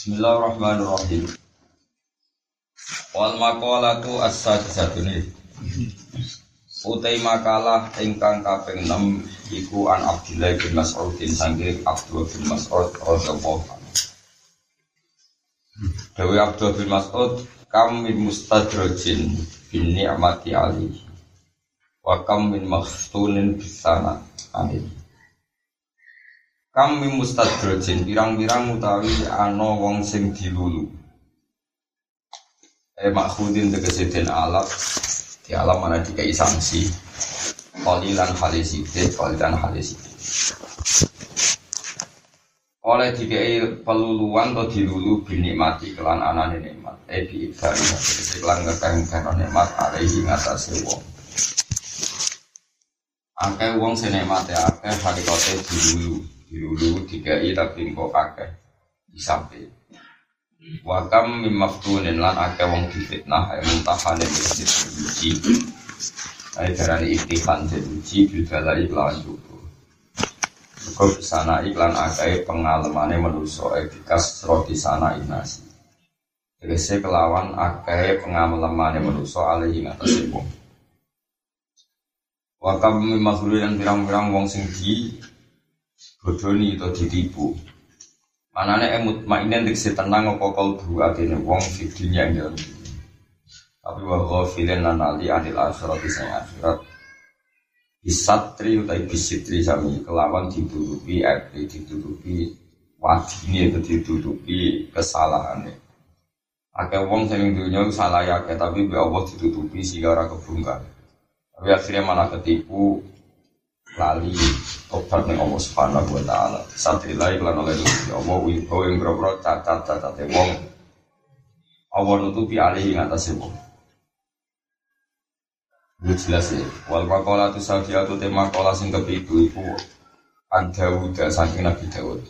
Bismillahirrahmanirrahim. Wal maqalatu as-sadisatun Utai makalah ingkang kaping 6 iku an Abdullah bin Mas'udin sanggih Abdullah bin Mas'ud radhiyallahu anhu. Dewi Abdullah bin Mas'ud kam min mustadrajin bin ni'mati ali wa kam min makhtunin bisana amin. Kam min mustadrajin pirang-pirang utawi ana wong sing dilulu. Eh makhudin tegese den alat di alam mana dikai sanksi? Kolilan halisidit, kolilan halisidit Oleh dikai peluluan atau dilulu binikmati kelan anane nikmat. Eh biibdari, kelan ngekang-ngekang nikmat alaihi ngatasi wong. Akeh wong senikmate akeh harikote dilulu Dilulu dikai tapi kok akeh Disampai Wakam mimaftunin lan akeh wong difitnah ay muntahane mesti diuji. Ay darani iktifan diuji bidalai lawan jubu. Kau sana iklan akeh pengalamane manusa efikas roti sana inasi. Tegese kelawan akeh pengalamane manusa alih ing atase wong. Wakam mimaftunin pirang-pirang wong sing di bodoni atau ditipu. Manane emut mainen diksi tenang apa kalbu atine wong fidinya yang dalam Tapi wa ghafilin lan ali anil akhirat sing akhirat. Bisatri utai bisitri sami kelawan ditutupi aibri ditutupi wadine itu ditutupi kesalahane. Akeh wong sing dunya salah ya tapi be Allah ditutupi sehingga ora kebungkar. Tapi akhirnya malah ketipu lali obat ning Allah Subhanahu wa taala. Satrilai lan oleh Gusti Allah wibawa ing boro cacat-cacate wong. Allah nutupi alih ing atase wong. Itu jelas ya. Wal maqala tu sadiatu tema kola sing kepitu iku an Dawud saking Nabi Dawud.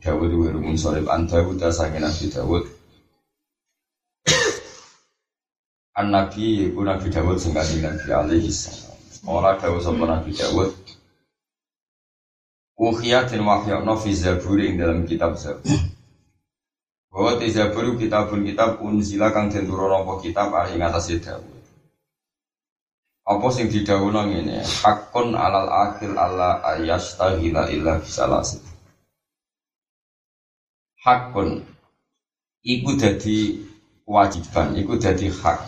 Dawud wa rumun sorib an Dawud saking Nabi Dawud. An Nabi iku Nabi Dawud sing Nabi alaihi salam. Ora dawuh sapa Nabi Dawud. Ukhiyah dan wahyakna fi zaburi ing dalam kitab zabur. Bahwa di zabur kitabun kitab unzila kang den turun apa kitab ari ngatasé Dawud. Apa sing didhawuhna ngene, hakun alal akhir alla ayastaghila illa bisalasi. Hakun iku dadi kewajiban, iku dadi hak.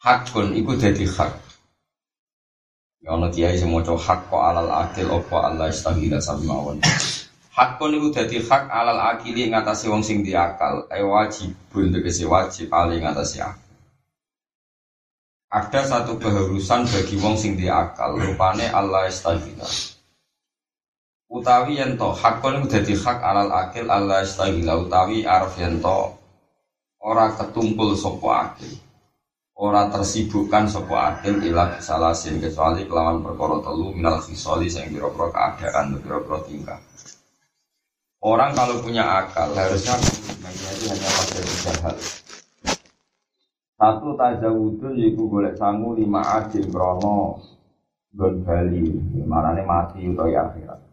Hakun iku dadi hak. Ana kiai sing maca hak kok alal akil apa Allah istahila sami mawon. Hak kon iku dadi hak alal akili ngatasi wong sing diakal, ae wajibun tegese wajib ali ngatasi akal. Ada satu keharusan bagi wong sing diakal, rupane Allah istahila. Utawi yen to hak kon iku dadi hak alal akil Allah istahila utawi arep yen to ora ketumpul sapa akil ora tersibukkan sopo akil ila salasin kecuali kelawan perkara telu minal khisoli sing pira-pira keadaan pira-pira tingkah. Orang kalau punya akal harusnya itu hanya pada tiga hal. Satu tajawudun yiku golek sangu lima adil krono gon bali, marane mati utawa akhirat.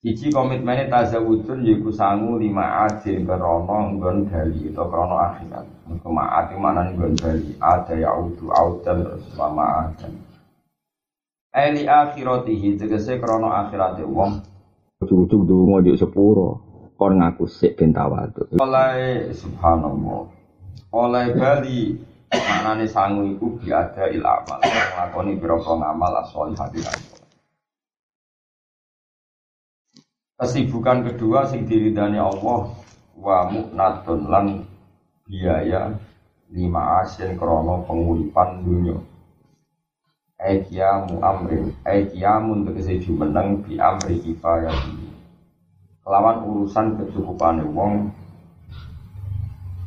Siji komitmennya tazawudun yiku sangu lima adil krono nggon bali atau krono akhirat. Kemaat mana nih nggon bali ada ya udu audan sama adan. Eli akhiratihi tegese krono akhirate wong. Ucuk-ucuk dungo di sepuro kon ngaku sik ben tawadhu. Oleh subhanallah. Oleh bali maknane sangu iku biada il amal. Nglakoni pira-pira ngamal asoli Kesibukan kedua sing diridani Allah wa mu'natun lan biaya lima asin krono penguripan dunia. Aikiamu amrin, aikiamun tegese jumeneng bi amri kifayah Kelawan urusan kecukupan wong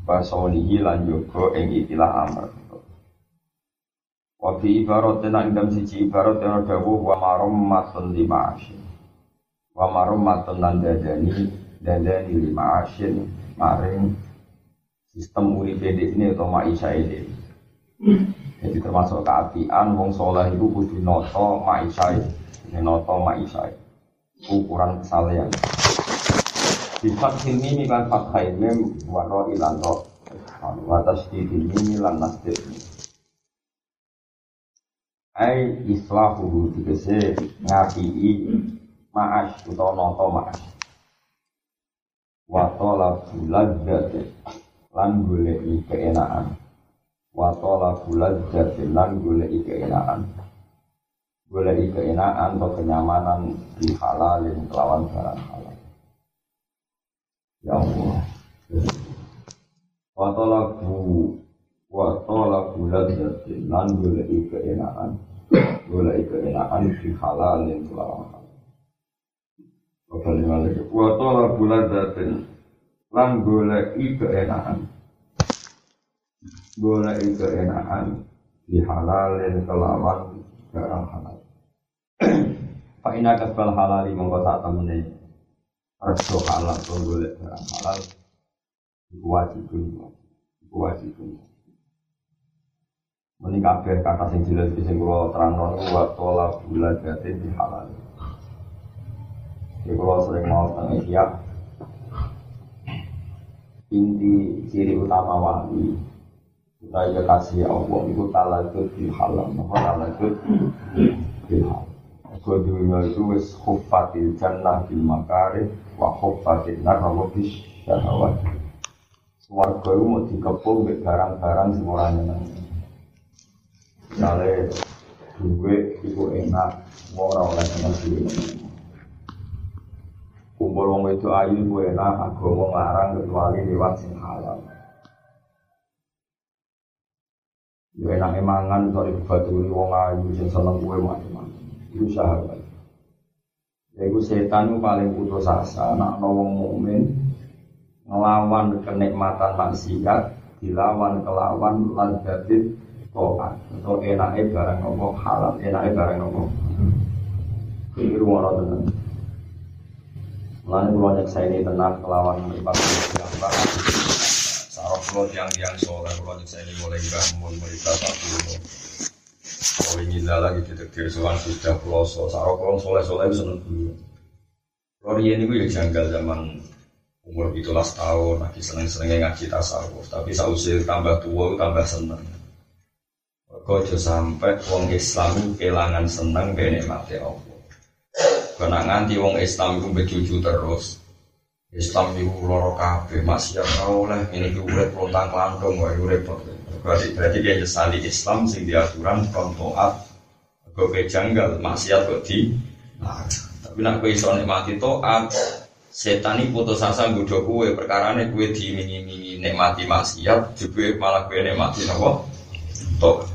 basolihi lan yoga ing ikilah amr. Wa fi ibaratin ing dalam siji ibarat yang dawuh wa marom matun lima asin wa marum matun lan dadani dadani lima asin maring sistem uripe ini atau maisha ini jadi termasuk keapian wong soleh itu kudu noto maisha ini noto maisha ukuran kesalehan. Sifat sini kan fathai mem waro ilan ro. Watas di ini lan nasdid. Ai islahu dikese ngapii ma'as utawa noto ma'as. Watola bulan jati lan goleki keenaan. Watola bulan jati lan goleki keenaan. Goleki keenaan atau kenyamanan di halalin kelawan barang halal. Ya Allah. Watola bu Watola bulan jati lan goleki keenaan. Goleki keenaan di halalin kelawan halal. Kembali balik. Wa tola bulan datin lan goleki keenaan. Goleki keenaan di halalin kelawan barang halal. Pak ina kasbal halali mongko sak temene reso halal to golek barang halal wajibun wajibun Meni kabeh kata sing jelas sing kula terangno wa tola bulan datin di halal. Jadi kalau sering mau tentang Ihya Inti ciri utama wali Kita ya kasih Allah Itu talakut bil halam Apa talakut bil halam Gue dunia itu wis khuffatil jannah bil makarih Wa khuffatil nar wa bis syahawat Warga itu mau dikepung barang-barang semua nyenang Misalnya Duit itu enak Mau orang-orang senang duit kumpul wong itu ayu gue enak agama ngarang kecuali lewat sing halal. Yo enak emangan sorry baturi wong ayu sing seneng gue macam-macam itu sahabat. Ya itu setan paling putus asa. Nak wong mukmin ngelawan kenikmatan maksiat dilawan kelawan ladatit toat atau enaknya barang nopo halal. Enaknya barang nopo ini rumah tenang Lalu kalau nyeksa ini tenang melawan melibat gambar Sarok kalau tiang-tiang soleh Kalau nyeksa ini mulai bangun melibat aku Kalau ingin lagi detektir soal sudah peloso Sarok kalau soleh-soleh seneng dulu Kalau ini gue janggal zaman umur 17 tahun Lagi seneng-senengnya ngaji tasawuf. Tapi sausir tambah tua tambah seneng. Kau sampai wong Islam kehilangan seneng Benikmati Allah karena nganti wong Islam itu bejuju terus. Islam itu loro kabeh, maksiat ora oleh ini urip lontang klantung wae repot. Berarti berarti dia nyesali Islam sing diaturan kon taat. Kok janggal maksiat kok di nah, tapi nak kowe iso nikmati taat, setan ini putus asa nggodho kowe perkarane kowe dimingi-mingi nikmati maksiat, jebule malah kowe nikmati napa? Taat.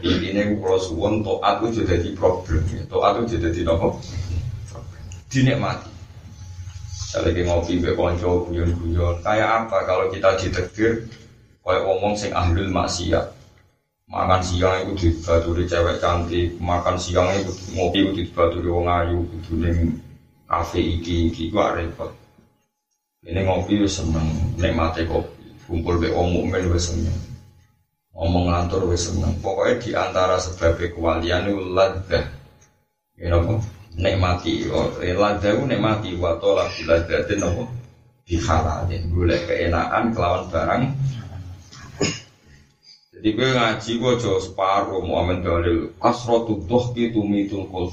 Jadi ini kalau suwon taat itu jadi problem, taat itu jadi napa? Dinikmati. Saya lagi ngopi be konco guyon-guyon. Kayak apa kalau kita ditekdir kayak ngomong sing ahlul maksiat. Makan siang itu dibaturi cewek cantik, makan siang itu ngopi itu dibaturi wong ayu, itu ning kafe iki iki gua repot. Ini ngopi wis seneng, nikmati kopi. Kumpul be wong mukmin wis seneng. Ngomong ngantor wis seneng. Pokoknya di antara sebab kewalian itu ladah. You know, nikmati ladaku nikmati wa tolak biladatin nopo dihalalin boleh keenaan kelawan barang. Jadi gue ngaji gue jauh separuh amin dalil kasrotu doh gitu mitul kol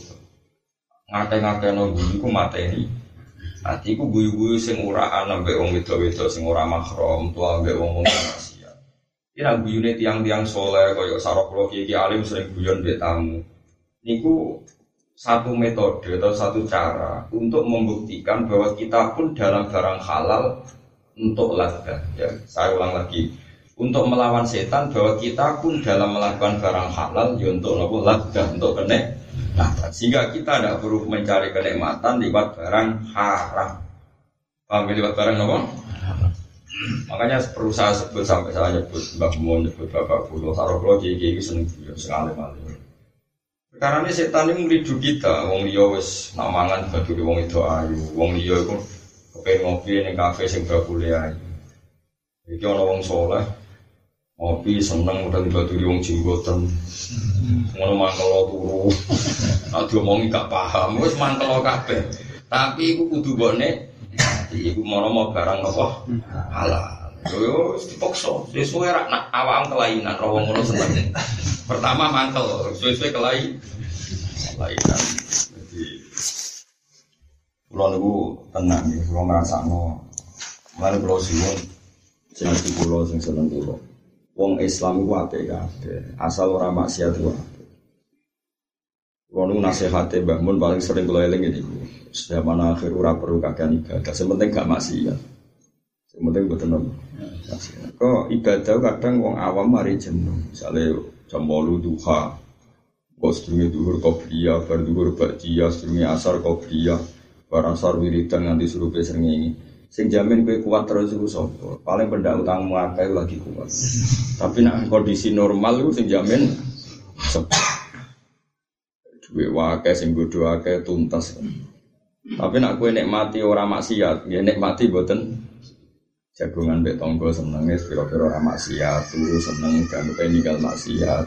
ngate-ngate nunggu iku mateni. Nanti ku guyu-guyu sing uraan ambek wong wedo-wedo sing ora mahram tua ambek wong wong maksiat. Nang guyune tiang-tiang soleh kaya sarok kula iki alim sering guyon mbek tamu. Niku satu metode atau satu cara untuk membuktikan bahwa kita pun dalam barang halal untuk ladha. Ya, saya ulang lagi, untuk melawan setan bahwa kita pun dalam melakukan barang halal ya untuk nopo ladha, untuk kenek. Nah, sehingga kita tidak perlu mencari kenikmatan lewat barang haram. Paham ya, lewat barang nopo? Makanya perlu saya sebut sampai saya nyebut Mbak Mun, nyebut Bapak Pulau, Sarokulo, Kiai Kiai seneng sekali malam. Karena setan ini melidu kita, wong liya wis nak mangan baduri wong itu ayu, wong liya iku kepengen ngopi ning kafe sing bakule ayu. Iki ana wong soleh ngopi seneng udah baduri wong jenggoten. Ngono mangkel turu. Nak diomongi gak paham, wis mangkel kabeh. Tapi iku kudu mati. Iku mau barang nopo halal. Yo dipaksa. Sesuai rak nak awam kelainan roh ngono seneng. Pertama mangkel, sesuai kelai kelainan. Jadi Kulo niku tenang ya, kulo ngrasakno. Mane kulo siwon sing ngerti kulo sing seneng kulo. Wong Islam iku apik kabeh, asal ora maksiat apik. Kulo niku nasihate Mbah Mun paling sering kulo eling niku. Zaman akhir ora perlu kakean ibadah, sing penting gak maksiat. Sing penting boten nopo. Kok ibadah kadang wong awam mari jenuh. Misale jam 8 duha, Kok sedurunge duhur qobliyah, bar duhur ba'diyah, sedurunge asar qobliyah, bar asar wiridan nganti surupe srengenge. Sing jamin kowe kuat terus iku sapa? Paling pendak utangmu akeh lagi kuat. Tapi nak kondisi normal iku sing jamin. Duwe wae sing bodho akeh tuntas. Tapi nak kowe nikmati ora maksiat, ya nikmati mboten jagungan mbek tangga senenge pira-pira ora maksiat, turu seneng gak ninggal maksiat.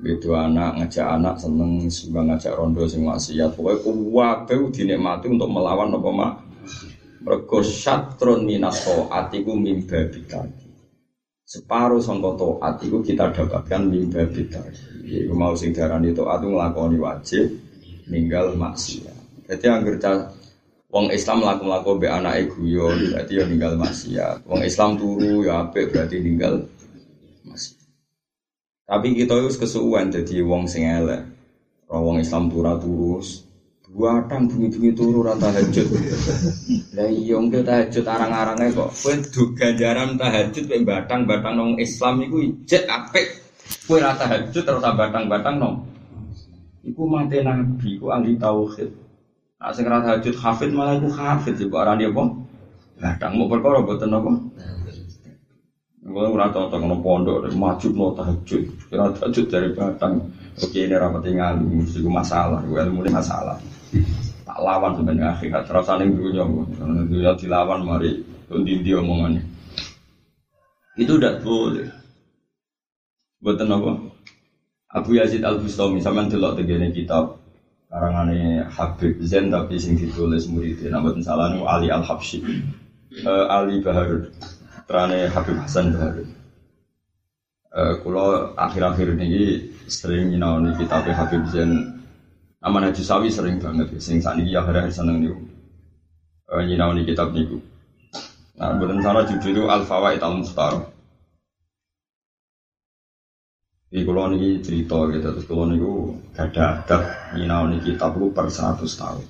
Itu anak ngajak anak seneng sumbang ngajak rondo sing maksiat. Pokoknya kuwabe dinikmati untuk melawan apa mak. Mergo syatron minas atiku mimba bitaki. Separuh sangka taat iku kita dapatkan mimba bitaki. Iku mau sing darani taat itu nglakoni wajib ninggal maksiat. Jadi anggere Wong Islam laku-laku be anake guyon berarti ya ninggal maksiat. Wong Islam turu ya apik berarti ninggal maksiat. Tapi kita harus kesuwen jadi wong sing elek. Wong Islam tura turus. Buatan bunyi-bunyi turu rata tahajud. Lah iya engke tahajud arang-arangnya kok. Kowe du ganjaran tahajud kowe batang-batang nong Islam iku ijek apik. Kowe ra tahajud terus batang-batang nong. Iku mate nabi, iku ahli tauhid. Nah sing ra tahajud hafid malah iku hafid iku arane apa? Batang mau perkara boten apa? Gue ora cocok ngono pondok, maju mau tahajud, kira tahajud dari batang. Oke ini rapat tinggal, itu masalah, gue ilmu ini masalah. Tak lawan sebenarnya akhirat, terus saling dunia, dunia dilawan mari, tundi dia omongannya. Itu udah boleh. Buatan apa? Abu Yazid Al Bustami sama delok tegene kitab karangane Habib Zain tapi sing ditulis muridnya nama salah Ali Al Habsyi. Uh, Ali Baharud Terane Habib Hasan Bahari. Uh, kulo akhir-akhir ini sering nyinaoni kitab Habib Zain Aman Haji Sawi sering banget sing saat ini akhir-akhir seneng niku uh, nyinaoni kitab niku. Nah, bukan salah judul itu Al Fawaid Al Mukhtar. Di kulo niki cerita gitu, terus kulo niku gak ada adab nyinaoni kitab itu per 100 tahun.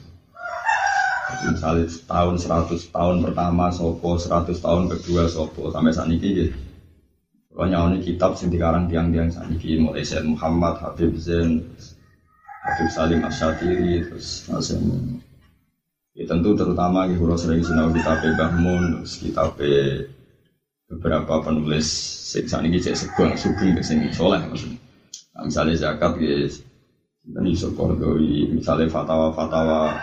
Misalnya tahun 100 tahun pertama sopo 100 tahun kedua sopo sampai saat ini gitu Pokoknya ini kitab sing dikarang tiang-tiang saat ini mulai Sayyid Muhammad, Habib Zain, Habib Salim Asyatiri, terus Nasim ya, tentu terutama gitu kalau sering sinau kitab Mbah Mun, terus kitab beberapa penulis sing ini cek sugeng sugeng ke sini soleh maksudnya. Nah, misalnya zakat guys, dan Yusuf Kordowi, misalnya fatwa-fatwa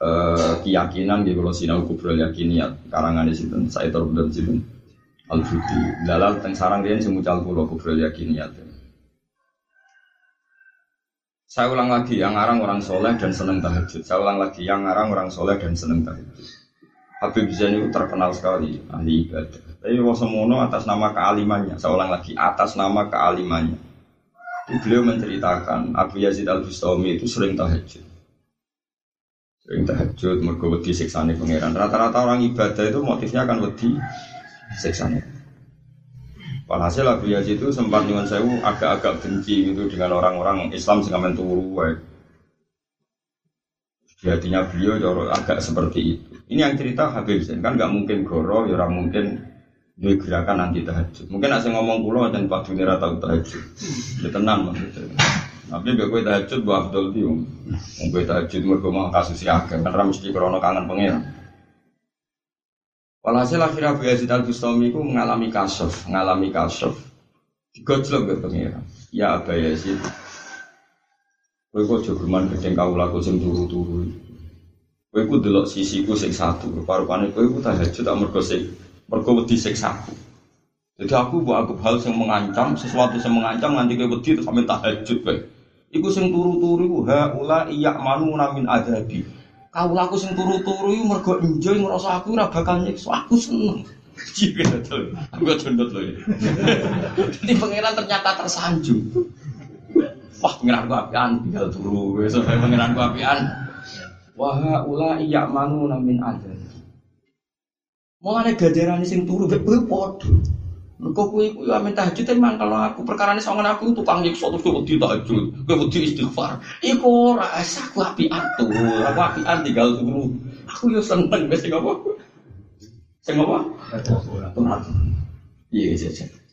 eh, keyakinan di kalau sinau kubro yakiniyat karangan di situ saya dan situ al fudi dalal teng sarang dia semucal kulo kubro yakiniyat saya ulang lagi yang ngarang orang soleh dan seneng tahajud. Saya ulang lagi yang ngarang orang soleh dan seneng tahajud Habib Zain itu terkenal sekali ahli ibadah. Tapi Wasemono atas nama kealimannya saya ulang lagi atas nama kealimannya. Beliau menceritakan Abu Yazid Al Bustami itu sering tahajud. Sering tahajud mergo wedi siksane pangeran. Rata-rata orang ibadah itu motifnya akan wedi siksane. Walhasil Abu Yazid itu sempat nyuwun sewu agak-agak benci gitu dengan orang-orang Islam sing amen turu wae. Di hatinya beliau joro agak seperti itu. Ini yang cerita Habib Zain kan nggak mungkin goro, ya orang mungkin dia gerakan anti tahajud. Mungkin asing ngomong pulau dan Pak Dunia tahu tahajud. Ya tenang maksudnya. Tapi gak gue tahajud buat Abdul Tium. Gue tahajud mereka mau kasus ya karena mesti krono kangen pengen. Walhasil akhirnya Abu Yazid Al Bustami itu mengalami kasof, mengalami kasof. Digojlok ke pengira. Ya Abu Yazid, Kowe kok jogeman gedeng kau laku sing turu-turu. Kowe ku delok sisiku sing satu, rupa-rupane kowe ku tahajud tak mergo sing mergo wedi siksaku. Jadi aku buat aku hal yang mengancam, sesuatu yang mengancam nanti kowe wedi terus sampe tahajud kowe. Iku sing turu-turu iku haula iya manu min adabi. Kau laku sing turu-turu iku mergo enjoy ngrasa aku ora bakal nyiksa. Aku seneng. Jika betul, aku gak condot loh ya. Jadi pangeran ternyata tersanjung. Wah pangeran ku apian, tinggal turu. Besok pangeran ku apian. Wah ula iya manu namin ada. Mau ada gajaran sing turu, gue podo. Mereka kuwi kuwi amin tahajud emang kalau aku perkara ini sama aku tukang nyiksa terus gue wedi tahajud, gue wedi istighfar. Iku ora asa aku apian tuh, aku apian tinggal turu. Aku yo seneng wis sing apa? Sing apa? Iya iya iya.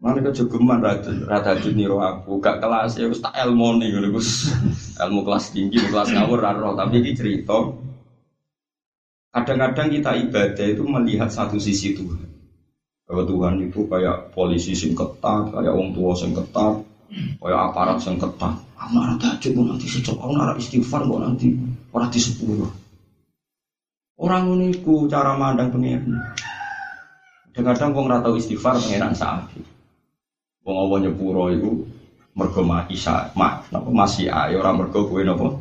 Mana kejogeman rada rada niro aku, gak kelas ya tak ilmu nih Gus. Ilmu kelas tinggi, kelas ngawur ra roh, tapi ini cerita Kadang-kadang kita ibadah itu melihat satu sisi Tuhan. Bahwa Tuhan itu kayak polisi sing ketat, kayak orang tua sing ketat, kayak aparat sing ketat. Tahajud kok nanti secok, aku nara istighfar kok nanti orang di sepuluh. Orang ini cara mandang pengiran. Kadang-kadang wong ratau istighfar pengiran saat Wong Allah nyepuro itu mergo isa, mak, napa masih ayo orang mergo kowe napa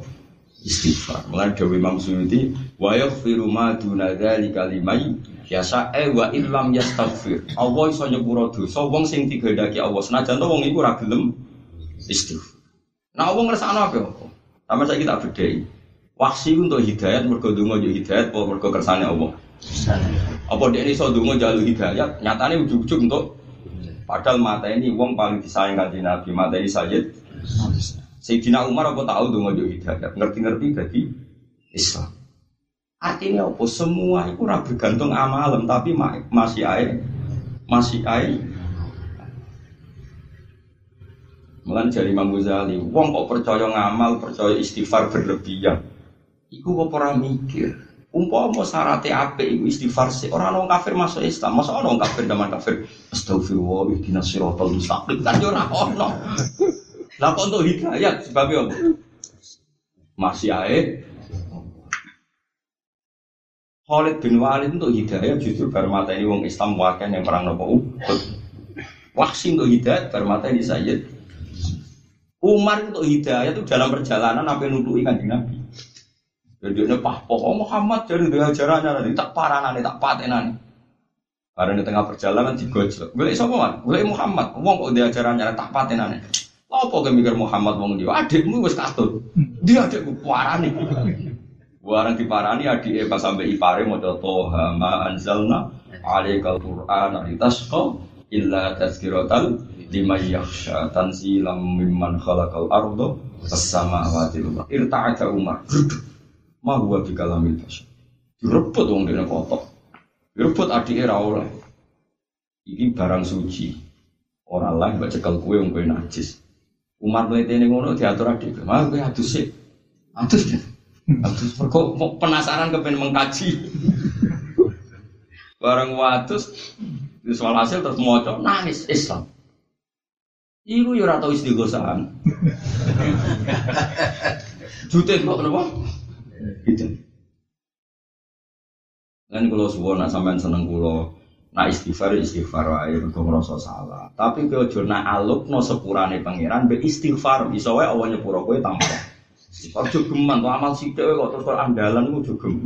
istighfar. Mulai Dewi Imam Suyuti wa yaghfiru ma duna dzalika liman yasa e wa illam yastaghfir. Allah iso nyepuro dosa wong sing digandaki Allah senajan to wong iku ora gelem istighfar. Nah wong ngrasakno apa? Sama saya kita bedai. Waksi untuk hidayat mergo donga yo hidayat apa mergo kersane Allah. Apa dia ini so donga jalur hidayat, nyatane ujug-ujug untuk padahal mata ini wong paling disayang kanjeng Nabi, mata ini Sayyid Sayyidina Umar apa tahu donga yo hidayat, ngerti-ngerti jadi Islam. Artinya apa? Semua itu ora bergantung amalan, tapi masih air, masih air. Mulan dari Imam Ghazali, wong kok percaya ngamal, percaya istighfar berlebihan. Iku kok ora mikir. Umpama syaratnya apa iku istighfar sih. Orang orang kafir masuk Islam, masa orang kafir zaman kafir astagfirullah ihdinas siratal mustaqim kan yo ora ono. Lah kok untuk hidayat sebabnya apa? Masih ae Khalid bin Walid untuk hidayat justru bar mata ini wong Islam wakil yang perang nopo Uhud. Waksi untuk hidayat bar mata ini Sayyid. Umar untuk hidayat itu dalam perjalanan apa nuduhi kanjeng Nabi. Jadi ini pah pokok Muhammad jadi dia ajarannya nanti tak nanti tak patenan. Karena di tengah perjalanan digojlok. Gue siapa man? Gue Muhammad. Wong kok dia ajarannya tak patenan. Apa kau mikir Muhammad wong dia? Adikmu wes katut. Dia adikku parani. Warang diparani adik pas sampai ipare mau toha ma anzalna alaikal Qur'an litasqa illa tazkiratal lima yakhsha tanzilam mimman khalaqal ardo was samawati wal irta'ata Umar ma huwa bi kalamil bashar direbut wong dene kotok. Direbut adike ra oleh. Iki barang suci. Ora lah mbak cekel kue wong kowe najis. Umar mletene ngono diatur adik mah kowe adus sik. Adus ya adus. Mergo penasaran kepen mengkaji. Barang watus soal hasil terus moco nangis Islam. Iku yo ora tau istighosahan. Jutet kok kenapa? Gitu. Kan kalau suwon nak sampean seneng kulo, nak istighfar istighfar wae mergo ngrasa salah. Tapi kowe aja nak alupno sepurane pangeran be istighfar iso wae Allah nyepuro kowe tanpa. Ojo geman, tuh amal sithik kok terus andalan iku ojo.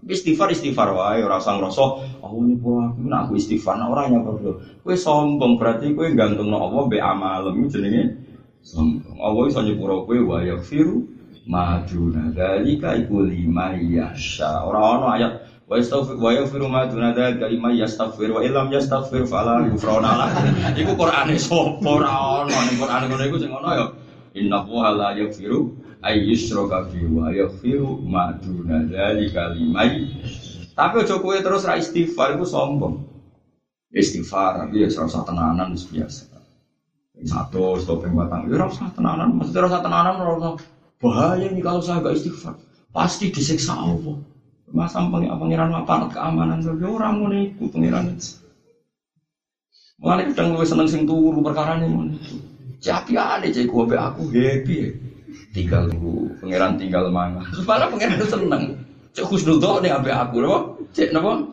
Istighfar istighfar wae ora usah ngrasa Allah nyepuro aku nak aku istighfar nak ora nyepuro. Kowe sombong berarti kowe gantungno Allah be amalem jenenge sombong. Allah nyepuro kowe wa yaghfiru maduna dalika iku lima yasha. Ora ono ayat wa yastaghfir wa yaghfiru maduna dalika lima yastaghfir wa illam yastaghfir fala yufrona lah. Iku Qur'ane sapa ora ono ning Qur'ane ngono iku sing ono ya inna huwa la yaghfiru ay yushraka bi wa yaghfiru maduna dalika lima tapi kowe terus ra istighfar iku sombong. Istighfar tapi ya serasa tenanan biasa. Satu, stop yang batang, ya rasa tenanan, maksudnya rasa tenanan, rasa Bahaya nih kalau saya gak istighfar. Pasti disiksa Allah. Masa pangeran apa keamanan saja orang mau itu pangeran itu. Kadang lu seneng sing turu perkara ini mau Siapa ada cek gue aku happy ya. Tinggal lu pangeran tinggal mana. Terus malah pangeran seneng. Cek khusnul doh nih abe aku loh. Cek napa?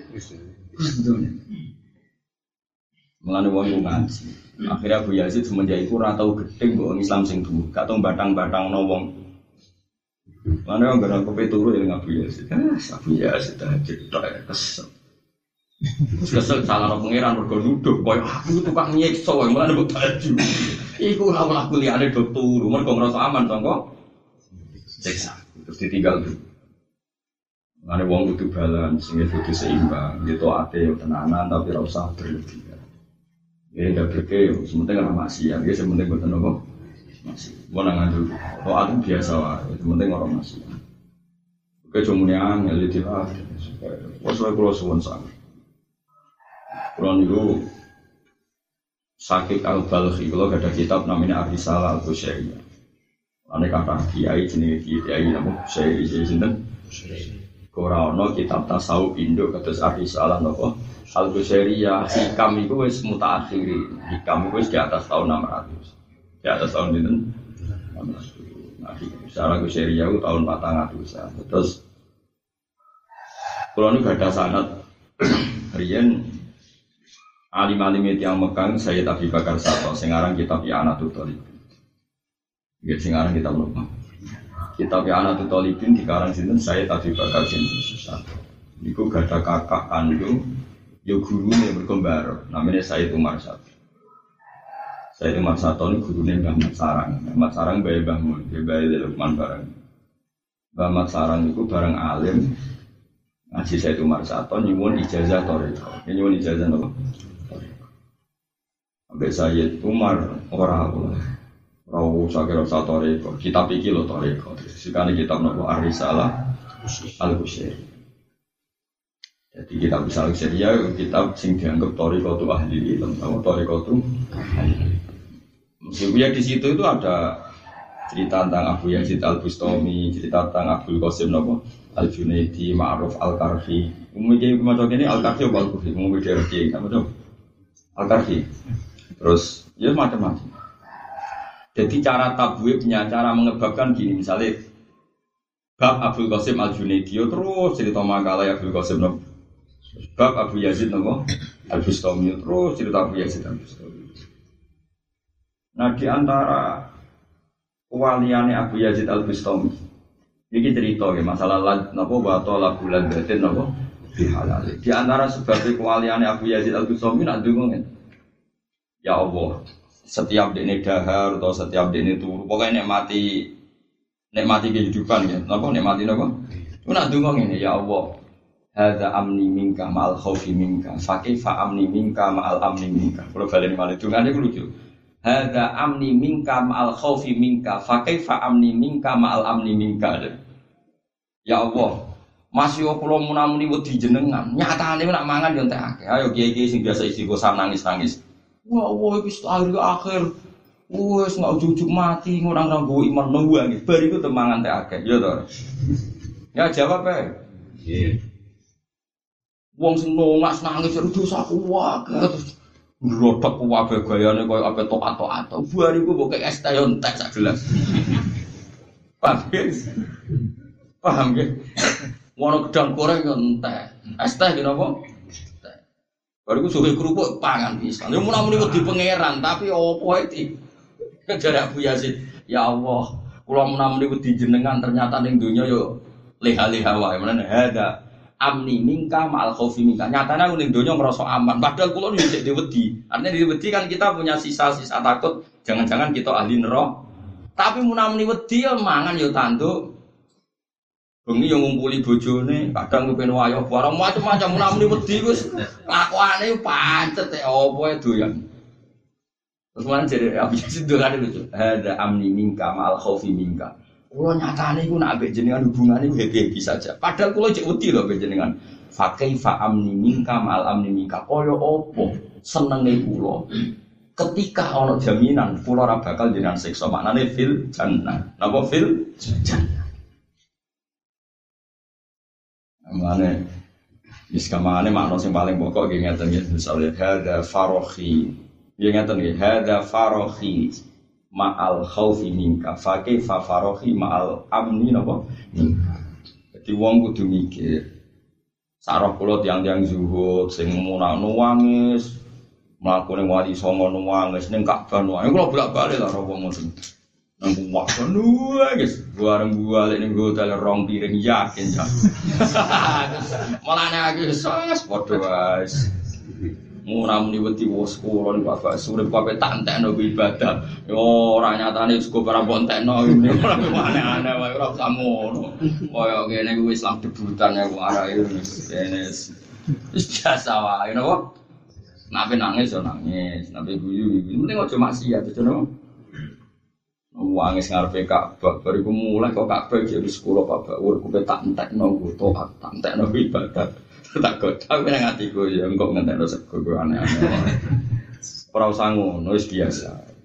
Khusnul. Mulane wong ngaji. Akhirnya Abu Yazid semenjak itu ratau gedeng kok Islam sing. Gak tau batang-batang no wong Mana yang gak kopi turu ya ngabu ya sih. Ah, Abu ya sih tahajud tok ya kesel. Kesel salah no pangeran mergo nuduh koyo aku tukang nyiksa wae malah mbok tahajud. Iku ora ora kuliahane do turu mergo ngrasa aman sangka siksa. Terus ditinggal tuh. Mana wong kudu balance, sing kudu seimbang, gitu ate yo tenanan tapi ora usah berlebihan. Ya ndak berke, sementing ora maksiat, ya sementing boten apa. Masih, mau nangan dulu. Kalau aku biasa lah, sementing orang masih. Oke, cuma yang ya jadi lah. Wasulnya kalau suwon sama. Kalau niku sakit al balhi kalau ada kitab namanya Arisalah al Bushairiyah. Ane kata kiai jenis kiai nama Bushairi jadi sinten. Korano kitab tasawuf Indo kados Arisalah nopo al Bushairiyah. Hikam itu wis mutaakhiri. Hikam itu wis di atas tahun 600. Di atas tahun itu. Nah, secara Bushairiyah itu tahun 400. Terus kalau ini gak ada sanat Rian. Alim-alim itu yang megang saya tapi bakar satu sekarang kitab ya anak tutolibin ya sekarang kita belum kitab ya anak tutolibin di karang sini saya tapi bakar sini satu Niku gak ada kakak kandung yo guru nih berkembar namanya saya itu Marsat saya itu Marsat ini gurunya Mbah Mat Sarang. Mbah Sarang bayi Mbah Mun dia bayi Lukman bareng. Mbah Mat Sarang itu bareng alim. Ngaji saya itu Marsato nyuwun ijazah toriko nyuwun ijazah apa? Sampai Sayyid Umar ora ora usah kira usah toriko kitab iki lho toriko sekali kitab nopo? Arisalah Al Busairi jadi kitab Al Busairi ya kitab sing dianggap toriko itu ahli ilmu apa toriko itu ahli ilmu ya di situ itu ada cerita tentang Abu Yazid Al Bustami, cerita tentang Abdul Qasim Nopo Al Junaidi, Ma'ruf Al Karfi. Umumnya macam ini Al Karfi Al Karfi, umumnya dia apa tuh? Al Karfi. Terus ya macam-macam. Jadi cara tabwibnya, cara mengebabkan gini, misalnya Bab Abdul Qasim Al Junaidi, terus cerita makalah Abdul Qasim Nopo. Bab Abu Yazid Nopo Al Bustami, terus cerita Abu Yazid Al Bustami. Nah di antara waliane Abu Yazid Al Bustami. Ini cerita ya masalah napa wa tola bulan batin napa bihalal. Di antara sebab kewaliane Abu Yazid Al Bustami nak ndonga Ya Allah, setiap dekne dahar atau setiap dekne turu, pokoknya nikmati nikmati kehidupan ya. Napa nikmati napa? Ku nak ndonga ngene ya Allah. Hadza amni minka ma'al khaufi minka. Fa kaifa amni minka ma'al amni minka. Kalau balen malih dungane ku lucu. Hada amni minka ma'al khawfi minka. Fa kaifa amni minka ma'al amni minka. Ya Allah masih kula munamuni wedi jenengan. Nyatane nak mangan yo entek akeh. Ayo kiai-kiai sing biasa istighosah nangis-nangis. Wah wah iki akhir akhir. Wes nggak ujuk mati ngurang ranggo iman nunggu nggih bar iku temangan teh akeh. Ya to ya jawab ae. Nggih. Wong sing nangis nangis dosaku wae terus Ngerodok wabe gayane koyo apa tok atau atau buar iku mbok es teh entek sak gelas. Paham ya? Paham ya? Wono gedang goreng yo entek. Es teh ki napa? Baru ku suwe kerupuk pangan bisa. Yo muni wedi pangeran tapi opo iki? Jare Abu Yazid, ya Allah, kula muni wedi jenengan ternyata ning donya yo leha-leha wae. Menene hada amni mingka ma'al khaufi mingka. Nyatanya aku ning donya ngerasa aman. Padahal kula nu dhisik diwedi. Artinya diwedi kan kita punya sisa-sisa takut. Jangan-jangan kita ahli neraka. Tapi munamuni wedi ya mangan ya tanduk. Bengi yang ngumpuli bojone, kadang kepen wayo barang macam-macam munamuni wedi wis lakuane pancet e opo e doyan. Terus mana jadi apa sih dolan lucu? Ada amni mingka ma'al khaufi mingka. Kulo nyatane iku nak ambek jenengan hubungane happy-happy saja. Padahal kulo cek wedi lho ambek jenengan. Fa amni minka ma'al amni minka. Kaya opo senenge kulo. Ketika ana jaminan kulo ora bakal jenengan siksa. Maknane fil jannah. Napa fil jannah? Maknane Wis kamane makna sing paling pokok nggih ngeten nggih misalnya hadza farohi. Nggih ngeten nggih hadza farohi ma'al khaufi minka. Fa kaifa farohi ma'al amni napa? Minka. Jadi wong kudu mikir sarah kula tiang-tiang zuhud sing munang nuwangis mlaku ning wali songo nuwangis ning Ka'bah nuwangis kula bolak-balik lah wong ngono Nang dua guys, bareng gua lek ning hotel rong piring yakin ya. Malah nek aku sos padha wae. Murah muni wedi wis kula bapak surip bapak tak entekno ibadah. Yo ora nyatane cukup ora bontekno ini ora aneh-aneh wae ora usah ngono. Kaya kene kuwi Islam debutan ya arek ini. Wis biasa wae napa? Nabi nangis yo nangis, nabi guyu guyu. Penting aja maksiat aja napa? Wangis ngarepe Ka'bah, bariku mulai kok Ka'bah jadi sekolah Bapak urip tak entekno taat, tak entekno ibadah. Tak godang nang ya engko ngentekno sego aneh-aneh. Ora usah ngono wis biasa.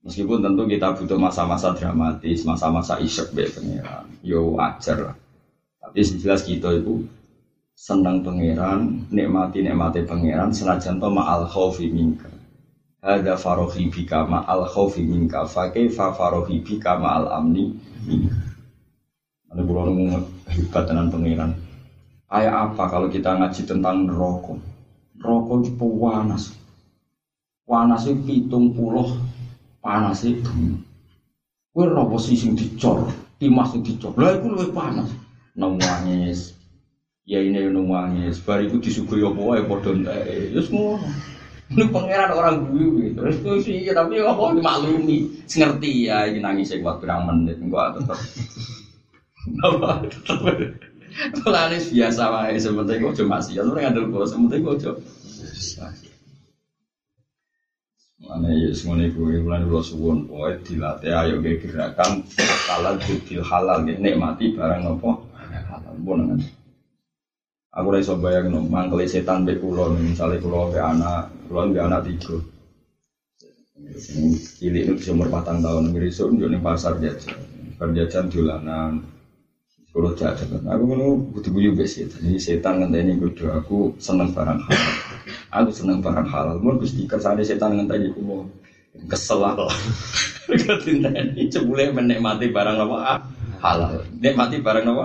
Meskipun tentu kita butuh masa-masa dramatis, masa-masa isyek be pangeran. Yo wajar lah. Tapi jelas kita itu senang pangeran, nikmati nikmati pangeran senajan to ma'al khaufi minka. Ada farohi bika ma'al khaufi minka, fa farohi bika ma'al amni. Ada bulan hebat dengan pangeran. Kayak apa kalau kita ngaji tentang neraka? Neraka itu panas. Panas itu pitung puluh panas itu. Kue robo sing dicor, timas sing dicor. Lah itu lebih panas. Nangis. Ya ini nangis. Bar itu disuguhi apa wae padha entek. Ya ngono. Ini pangeran orang gue gitu. Terus sih tapi apa dimaklumi. Ngerti ya ini nangis buat berang menit enggak tetap. Apa tetap Lanis biasa wae sementing kok cuma sih, ora ngandel bos, sementing kok cuma. Mana ya semuanya gue mulai dulu suwon, poe dilatih ayo gue gerakan halal budil halal gue nikmati barang nopo halal pun kan. Aku lagi coba yang nom mangkeli setan be kulon, misalnya kulon be anak, kulon be anak tiga. Cilik itu umur patang tahun, ngirisuk nih pasar jajan, pasar jajan dolanan, kalau jajan, aku ngono butuh bujuk be setan. Jadi setan ngenteni kudu aku seneng barang halal. Aku seneng barang halal. Mun Gusti kersane setan ngenteni ku mau kesel aku. Ketinteni cebule menikmati barang apa halal. Nikmati barang apa?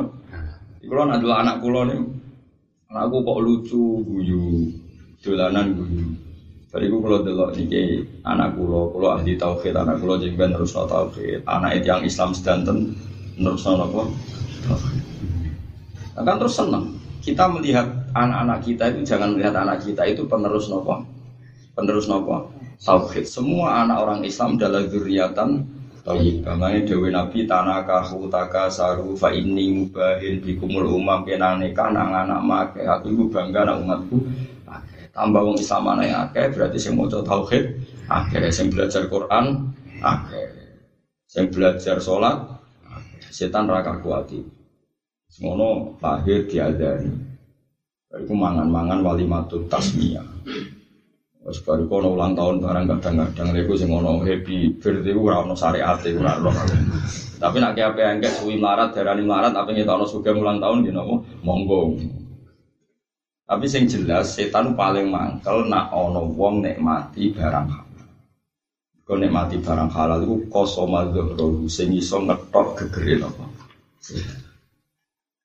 Kulo adalah anak kulo nih. Anakku kok lucu, guyu, dolanan guyu. Bariku kalau delok niki anak kulo, kulo ahli tauhid, anak kulo jengben terus tauhid. Anak itu yang Islam sedanten terus Akan terus senang. Kita melihat anak-anak kita itu jangan melihat anak kita itu penerus nopo, penerus nopo tauhid. Semua anak orang Islam adalah zuriatan tauhid. Kamane dewi Nabi tanakahu takasaru fa inni mubahin bikumul umam nikah nang anak make aku iku bangga nang umatku. Tambah wong Islam anak akeh berarti sing maca tauhid akeh sing belajar Quran akeh. Sing belajar sholat setan raka kuati. Semono lahir diadani. Bariku mangan-mangan wali matut tasmiyah. Wes baru kono ulang tahun barang kadang-kadang lha sing ono happy birthday ora ono syariate ora ono. Tapi nek ape engke suwi melarat darani melarat apa ngetokno sugih ulang tahun di nopo monggo. Tapi sing jelas setan paling mangkel nak ono wong nikmati barang halal. Kau nikmati barang halal itu kosoma dhuhru sing iso ngetok gegere napa.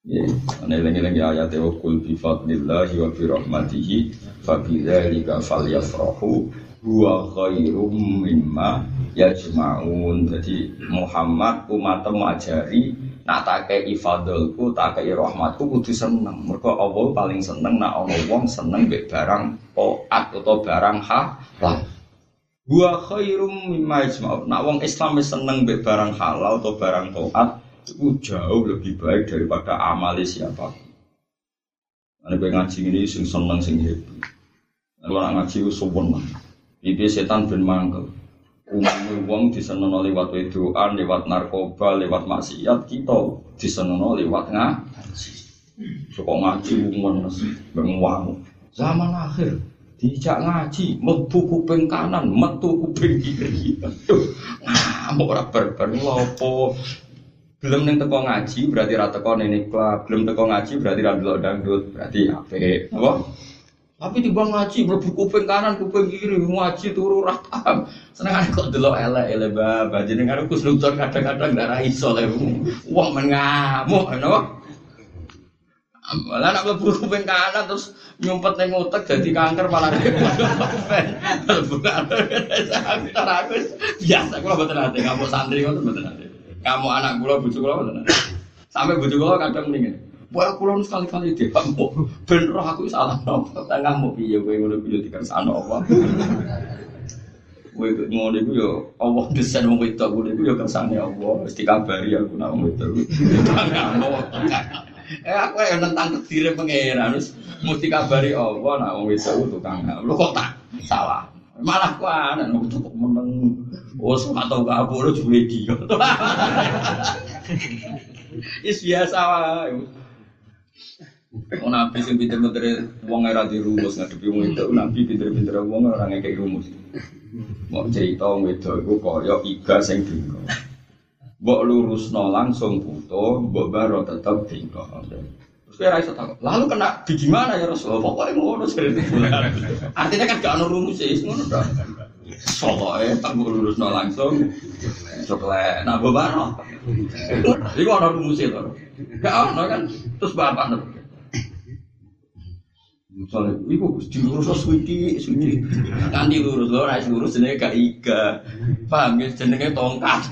Lengi-lengi ayat wa kul bi fadlillahi wa bi rahmatihi fa bi dzalika falyafrahu huwa khairum mimma yajma'un. Jadi Muhammad umat ajari nak tak kei fadlku, tak kei rahmatku kudu seneng. Mergo Allah paling seneng nak ana wong seneng mbek barang taat atau barang halal. Wa khairum mimma yajma'un. Nak wong Islam seneng mbek barang halal atau barang taat itu jauh lebih baik daripada amali siapa. Ada gue ngaji ini sing seneng sing happy. Kalau nak ngaji sopan lah. Ini setan ben mangkel. Umumnya wong disenono lewat wedoan, lewat narkoba, lewat maksiat kita disenono lewat ngaji. Sokok ngaji umum benguang. Zaman akhir dijak ngaji, metu kuping kanan, metu kuping kiri. Ngamuk ora berber lopo belum neng teko ngaji berarti rata teko neng klub belum teko ngaji berarti ra delok dangdut berarti ape apa? Tapi di bang ngaji mlebu kuping kanan kuping kiri ngaji turu ra paham. Seneng kok delok elek elek baba jenengan aku kadang-kadang darah iso le wong men ngamuk napa Malah nak mlebu kuping kanan terus nyumpet ning utek dadi kanker malah bukan aku biasa kula mboten nate kamu santri ngoten mboten nate kamu anak bojo kula mboten nate sampai bojo kula kadang mendingin Wah, aku lalu sekali-kali dia kamu ben roh aku salah nopo tengah mau piye? Kowe ngono piye? Dikersano apa? Kowe ngono iku yo Allah desain wong wedok ngono iku yo kersane Allah. Wis dikabari aku nak wong wedok. Eh aku yang tentang kediri pangeran terus mesti kabari Allah nak wong wedok tukang. Lu kok tak? Salah. Malah aneh lu kok meneng. Oh, sama tau kabur juga dia. Is biasa wae. Nabi sing pinter-pinter wong era dirumus ngadepi wong itu nabi pinter-pinter wong ora ngekek rumus. Mau cerita wong itu iku kaya iga sing dinggo. Mbok lurusno langsung buto, mbok baro tetep dinggo. Kira iso takut. Lalu kena di gimana ya Rasulullah? Pokoknya ngono sering Artinya kan gak ono rumus ya, ngono dah. Pokoknya tak mbok lurusno langsung. Coba nah mbok baro. Iku ono rumus itu. Gak ono kan. Terus bapak nih. Misalnya, ibu dilurus lo suwiti, suwiti. Nanti lurus lo, naik lurus jenenge gak iga. Paham ya, jenenge tongkat.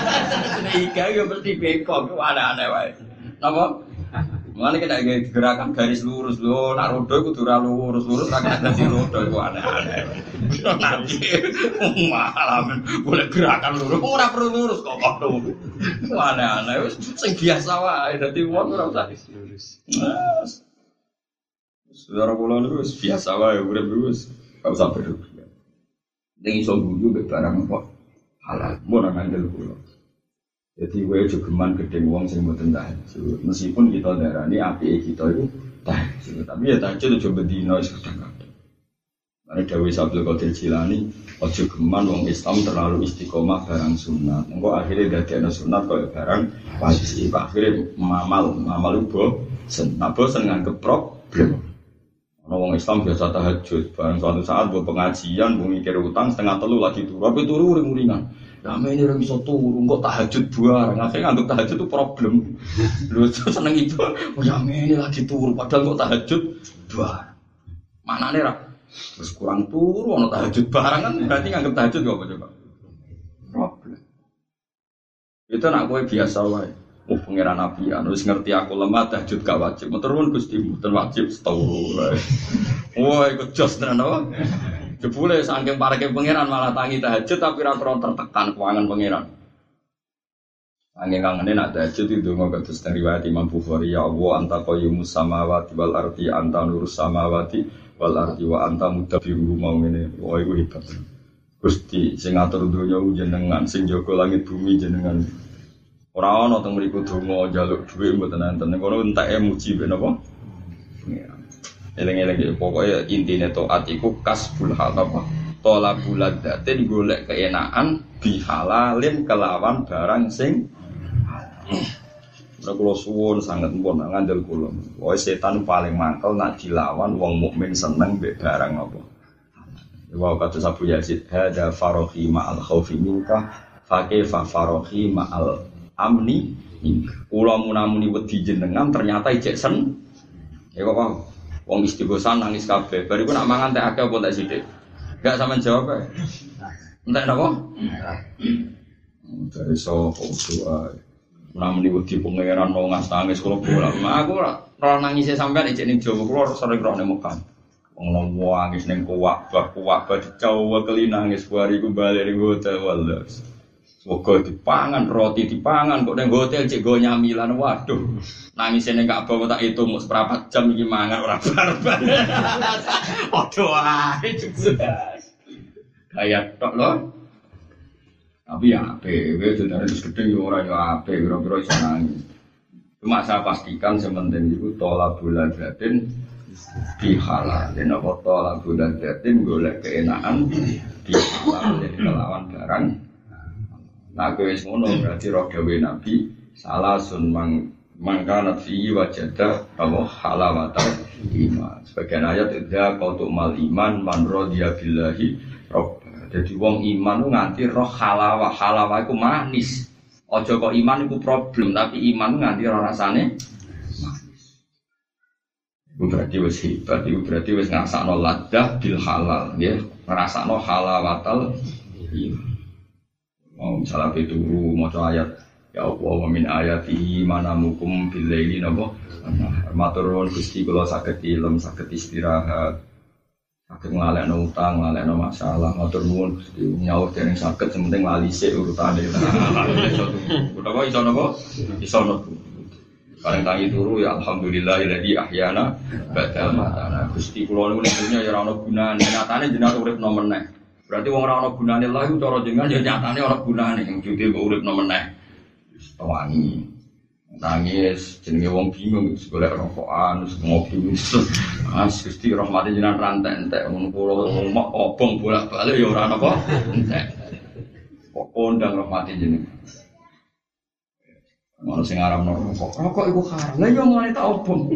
jenenge iga ya mesti bengkok, itu aneh-aneh wae. Napa? Kita kayak gerakan garis lurus lo, nak rodo itu dura lurus lurus, nak ada si rodo itu aneh-aneh. Nanti malam boleh gerakan lurus, oh perlu lurus kok kok. Aneh-aneh, sing biasa wae. Jadi uang ora usah lurus. Saudara kula niku wis biasa wae niku wis gak usah berlebihan. Ning iso mek barang apa halal, mun ana ngandel kula. Jadi gue jogeman gedeng wong sing mboten tahajud. Meskipun kita darani apike kita itu tahajud, tapi ya tahajud bendino wis kadang-kadang. Karena Dewi Sabdul Qadir Jilani, ojo geman wong Islam terlalu istiqomah barang sunat. Engko akhirnya dadi ana sunat kaya barang wajib. Akhirnya mamal, mamal ubo, sen, nah bosen nganggep problem. Wong Islam biasa tahajud, barang suatu saat buat pengajian, mau mikir utang setengah telu lagi turu, tapi turu uring uringan. Ya ini orang bisa turu, kok tahajud bareng, akhirnya nganggep tahajud itu problem. Lu seneng itu, oh ya ini lagi turu, padahal kok tahajud bareng. Mana nih rak? Terus kurang turu, ono tahajud bareng kan berarti nganggep tahajud gak apa coba? Problem. Itu nak gue biasa wae. Oh pangeran Nabi harus ngerti aku lemah tahajud gak wajib. Turun gusti bukan wajib setahu. Wah ikut jos tenan apa? Jebule saking parake pangeran malah tangi tahajud tapi ra tertekan keuangan pangeran. Angin kangen nak tahajud itu mau kados dari Imam Bukhari ya Allah anta qayyumus samawati wal ardi anta nurus samawati wal ardi wa anta mudabbiru mau ngene. Wah iku hebat. Gusti sing ngatur donya jenengan, sing jaga langit bumi jenengan. Ora ana teng mriku donga njaluk dhuwit mboten enten. Kono enteke muji ben apa? Eleng-eleng pokoknya intine taat iku kasbul hal apa? Tolabul ladatin golek keenaan bihalalin kelawan barang sing Ora kula suwun sanget pun ngandel kula. Wae setan paling mangkel nak dilawan wong mukmin seneng mbek barang apa. Wa kata Abu Yazid, hada farohi ma'al khaufi minka, fakih fa farohi ma'al amni kula munamuni wedi jenengan ternyata ijek sen ya kok paham wong istighosan nangis kabeh. Bariku nak mangan teh akeh apa tak sithik? Gak sama jawab ae. Entek napa? Dari sapa doa munamuni wedi pangeran mau ngas nangis kula bola aku ora nangis sampean ijek ning Jawa kula sering roh ning Mekah Wong nangis ning kuwak, kuwak, kuwak, Jawa kelinangis, bariku balik ning hotel wallahi. Semoga dipangan, roti dipangan, kok neng hotel cek gue nyamilan, waduh. Nangis ini gak bawa tak itu mau seberapa jam ini mangan orang barbar. Waduh, ae Kayak tok loh. Tapi ya ape, gue sudah terus gede ya orang ya ape, kira-kira bisa nangis. Cuma saya pastikan sementing itu tolak bulan batin dihalalin apa tolak bulan batin golek keenaan dihalalin kelawan barang Nah, kowe wis ngono berarti roh gawe Nabi salah sun mang mangkanat fi wajada apa halawata iman. Sebagian ayat idza qautu mal iman man radiya billahi rob. Jadi wong iman nganti roh halawa, halawa iku manis. Ojo kok iman iku problem, tapi iman nganti roh rasane manis. Itu berarti wis hebat, itu berarti wis ngrasakno ladah bil halal, ya. Ngrasakno halawatal iya. Mau misalnya pituru mau ayat. Ya Allah wa min ayatihi mana mukum bil laili napa? Matur nuwun Gusti kula saged ilm saged istirahat. Saged nglalekno utang nglalekno masalah. Matur nuwun Gusti. Nyaur dereng saged sementing lali sik urutane. Utawa iso napa? Iso napa? Paling tangi turu ya alhamdulillah iladi ahyana ba'da matana. Gusti kula niku ning dunya ya ora ono gunane. Nyatane jenengan urip nomor meneh. Berarti wong ora ono gunane lha iku cara jenengan ya nyatane ora gunane. Wujud kok urip meneh. Wangi. Nangis jenenge wong bingung golek rokokan ngopi wis. As Gusti rahmate jenengan rantek entek ngono kula omong obong bolak-balik ya ora napa entek. Kok kondang rahmate jenengan. Mau sing aram rokok, rokok iku haram. Lah yo mulane tak obong.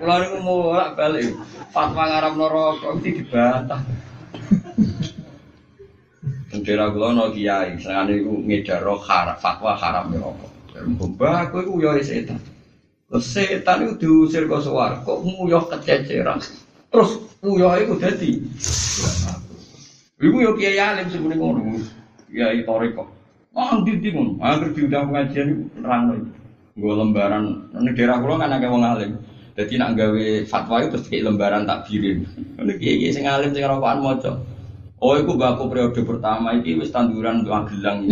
Kula niku mulak balik. Fatwa ngaram rokok iki dibantah. Bendera kula ono kiai, senengane iku ngedar haram, fatwa haram ya rokok. Mbah aku iku yo setan. Terus setan itu diusir ke suar, kok nguyah kececeran. Terus nguyah itu dadi. Iku yo kiai alim sebenarnya ngono. Kiai toriko. Di pun, hampir diundang pengajian itu nerang lagi. Gue lembaran, ini daerah kulo kan agak wong alim. Jadi nak gawe fatwa itu terus kayak lembaran takbirin. Ini kiai sing alim sing rokokan moco. Oh, itu baku periode pertama ini wis tanduran untuk gelang.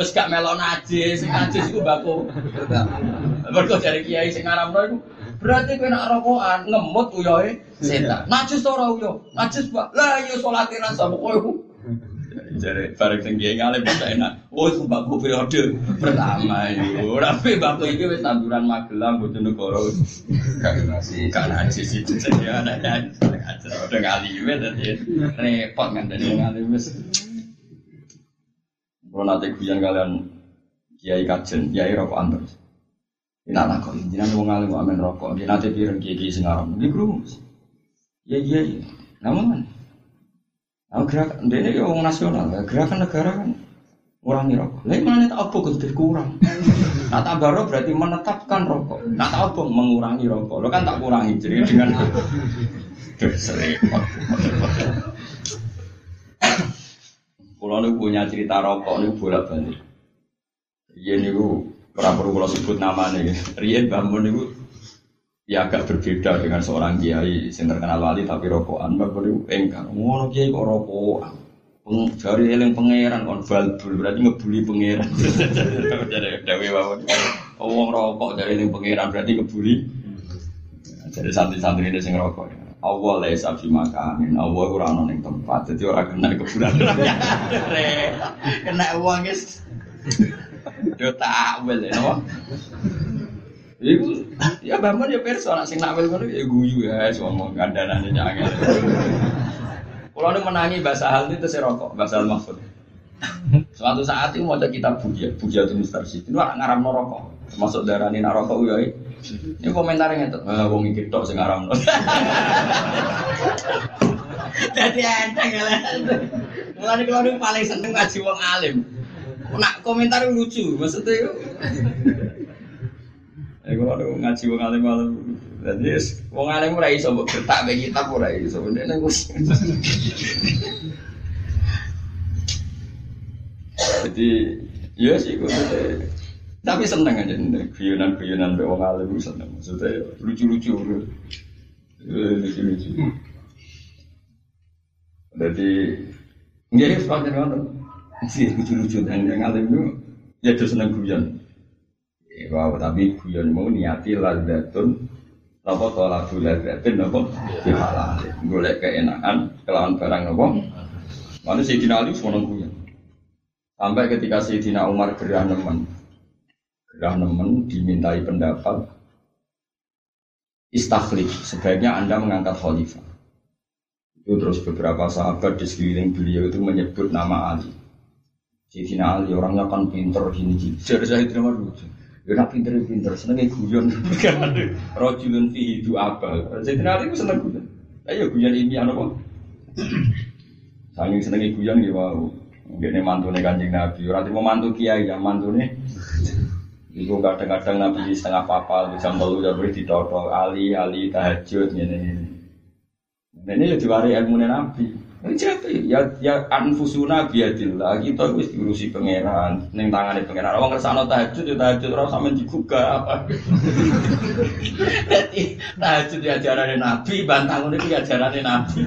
Wis gak melon najis, sing najis iku baku. Mergo dari kiai sing ngaramno iku berarti kowe nak rokokan ngemut uyohe setan. Najis ora uyo, najis Pak. Lah iya salate ra sapa jadi bareng sing kiai ngalim bisa enak. Oh, itu baku periode pertama itu. Tapi baku ini wis tanduran Magelang Bojonegoro. Gak nasi, gak nasi itu saja ada yang udah ngalim tadi repot kan dari ngalim wis. Kalau nanti kuyan kalian kiai kajen, kiai rokok antar. Ini anak kok, jangan mau ngalim amin rokok. Dia nanti pireng kiai kiai sengaram, dia kerumus. Iya iya, namun Nah, gerakan ini ya orang nasional, gerakan negara kan ngurangi rokok. Lain mana tak apa lebih kurang. Nah tak baru berarti menetapkan rokok. Nah tak apa mengurangi rokok. Lo kan tak kurangi jadi dengan serempet. Kalau nih punya cerita rokok nih bolak balik. Iya nih gue pernah perlu kalau sebut nama nih. Rian bangun nih ya agak berbeda dengan seorang kiai yang terkenal wali tapi rokokan bapak itu engkar. Ngono kiai kok rokokan? Peng, jari eling pangeran kon balbul berarti ngebuli pangeran. Jadi dewi bapak oh wong rokok dari eling pangeran berarti ngebuli. Jadi santri-santri ini sing rokok. Allah lah sapi makanin Allah kurang nong tempat. Jadi orang kena kebulan kena uang guys dia takwil ya Iku ya bangun ya perso nak sing nakwil ngono ya guyu ya ngomong kandhanane jangan. Kalau ada menangi bahasa hal itu saya rokok, bahasa hal mahfud. Suatu saat itu mau kitab buja, buja itu mustarsi. Itu orang ngaram rokok, masuk darah ini rokok ya. Ini komentarnya itu, ah, wong iki tok sing ngaram. Jadi enteng ya lah. Mulane kalau paling seneng ngaji wong alim. Nak komentar lucu, maksudnya Ya kalau ada ngaji wong alim alim, jadi wong alim ora iso mbok getak bagi kitab ora iso. Ndek nang Jadi ya sih gue tapi seneng aja nih guyonan guyonan be wong alim seneng. Maksudnya lucu lucu lucu lucu. Jadi nggak sepanjang ngono sih lucu lucu dan yang alim itu ya terus seneng guyon. Wow, tapi guyon mau niati lazatun apa tolak lazatun apa dihalal. Golek keenakan kelawan barang apa. Mana Sayyidina Ali semua guyon. Sampai ketika Sayyidina Umar gerah nemen. Gerah nemen dimintai pendapat istakhlif. Sebaiknya Anda mengangkat khalifah. Itu terus beberapa sahabat di sekeliling beliau itu menyebut nama Ali. Sayyidina Ali orangnya kan pinter gini gini. Saya terima lucu. Ya nak pinter-pinter, senengnya guyon. Rojulun fi hidu abal. Jadi nanti aku seneng guyon. Ayo guyon ini apa? Saking senengnya guyon ya wow. Gini mantu nih kanjeng Nabi. Orang mau mantu kiai ya mantu nih. Iku kadang-kadang Nabi setengah papal jam telu jam beri ditoto ali ali tahajud ini ini. Ini ya diwari ilmu Nabi. Jadi ya ya anfusuna biadillah kita wis diurusi pangeran ning tangane pangeran. Wong kersane tahajud ya tahajud ora sampe digugah apa. Dadi tahajud ya ajarane Nabi, bantang ngene iki ajarane Nabi.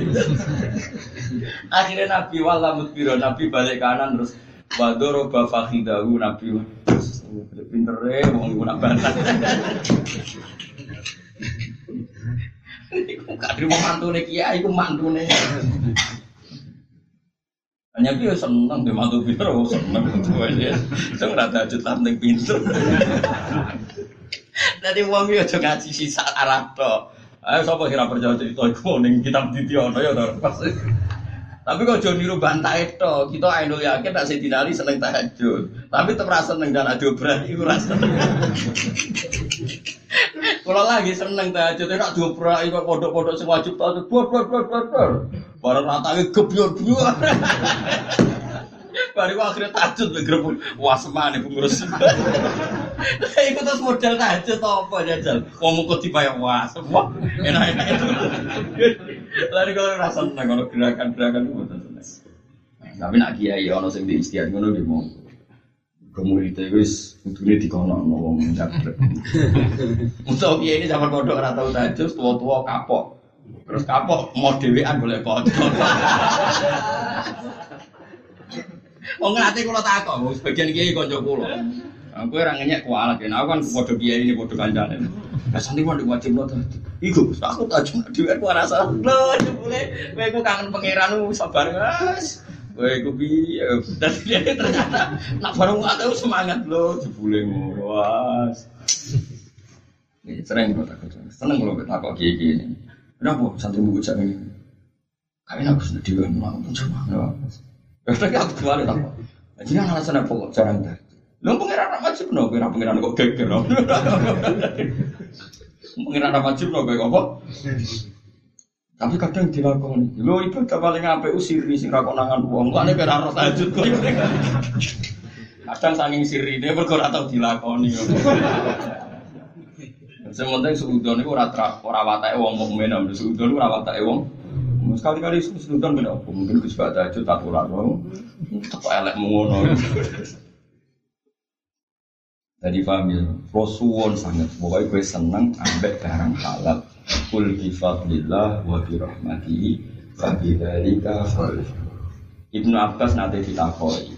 Akhirnya Nabi wala mutbiro Nabi balik kanan terus wadoro bafakhidahu Nabi pintere wong iku nak bantah. Iku terima mantune kiai iku mantune. Hanya dia seneng dia mantu pinter, oh seneng itu aja. Saya nggak ada juta penting pinter. Jadi uang dia juga ngaji sisa Arab toh. Ayo siapa kira percaya cerita itu ning kitab Dityono ya toh. Tapi kalau Joni niru bantai itu, kita ayo yakin tak sedinari seneng tahajud. Tapi tetap seneng dan ada berani itu rasa. Kalau lagi seneng tahajud, dua berani kok podok-podok sing wajib tahajud. Bor bor bor. Barang ratanya gebyur biur. Baru akhirnya tahajud bergerak wah semane pengurus. Iku terus model tahajud apa jajal? Wong kok dibayar wah semua enak-enak itu. Lalu kalau rasa seneng kalau gerakan-gerakan itu. Tapi nak kiai ono sing di istiadat ngono di mau. Itu wis kudune dikono wong njabrek. Untuk kiai ini zaman bodoh ora tau tahajud, tua-tua kapok. Terus kapok mau dhewean boleh kocok. Wong ngerti kula takok, wong sebagian kiai kanca kula. Aku ora ngenyek kualat ya. Aku kan padha kiai ini padha kancane. Lah santi mau diwajib lo tadi. Iku aku tak cuma dhewe ku rasa. Lho, jebule kowe kangen pangeran sabar, Mas. Kowe iku piye? Dan dia ternyata nak bareng aku semangat lo jebule was. Ini sering kok takut. Seneng kalau takut kiai ini. Kenapa santri buku cak ini? Kayaknya aku sudah dewa mau pun sama. Tapi aku kembali tak. Jadi alasan apa kok jarang tadi? Lo pengiran apa wajib no? Pengiran pengiran kok geger no? Pengiran apa wajib no? Kayak apa? Tapi kadang dilakoni. Lo ibadah paling apa usiri sing rakonangan uang. Kok ane kira roh tajud kok. Kadang saking siri dia berkor atau dilakoni. Sementing seudon itu ora ora watake wong mukmin, seudon ora watake wong Sekali-kali sesudah beda apa? Mungkin Gus Bata itu tak tular mau. Tak elek mengono. Jadi paham ya, Rasulullah sangat pokoknya gue seneng ambek barang halal. Kul bifadlillah wa birahmatihi wa bidzalika Ibnu Abbas nanti ditakoi.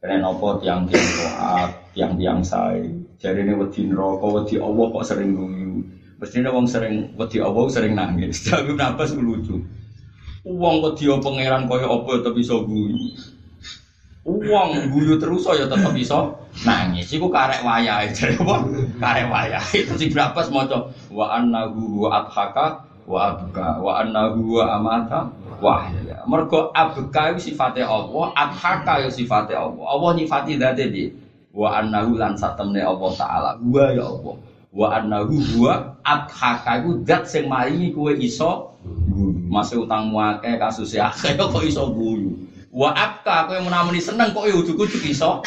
Karena apa tiang-tiang doa, tiang-tiang saya. Jadi ini wedi neraka, wedi Allah kok sering guyu. Mestinya wong sering wedi Allah sering nangis. Tapi Ibnu Abbas lucu. Uang dia pangeran kaya apa tapi bisa guyu. Uang guyu terus ya tetap bisa nangis. Iku karek wayahe jare apa? Karek wayahe. Terus berapa maca wa annahu wa adhaka wa abka wa annahu wa amata wa ya. Mergo abka itu sifate Allah, adhaka ya sifate Allah. Allah nyifati dzate di wa annahu lan satemne Allah taala. Wa ya Allah. Wa annahu wa adhaka iku zat sing maringi kowe iso masih utang akeh kasus ya kok iso guyu. Wa abka kowe menamuni seneng kok ujug-ujug iso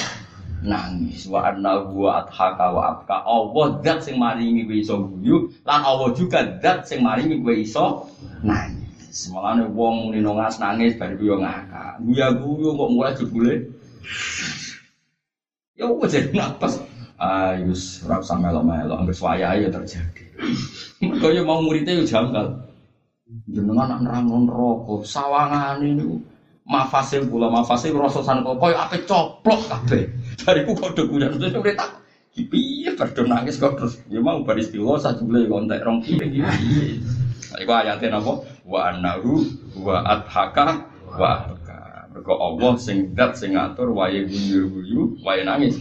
nangis. Wa anna huwa adhaka wa abka. Allah zat sing maringi kowe iso guyu lan Allah juga zat sing maringi kowe iso nangis. Mulane wong muni nangis nangis bar yo ngakak. Guya guyu kok mulai jebule. Ya wis jadi napas ayo ora usah melo-melo anggere wayahe ya terjadi. Mergo yo mau muridnya yo janggal. Jenengan nak nerang neraka sawangan ini mafasil pula mafasil rososan kok koyo ape coplok kabeh. Bariku kok dokumen terus udah tak piye berdo nangis kok terus? Ya mau bar istilah sajule kontek rong piye? Iku ayatnya napa? Wa annahu wa adhaka wa abka mergo Allah sing dat sing ngatur wae guyu-guyu wae nangis.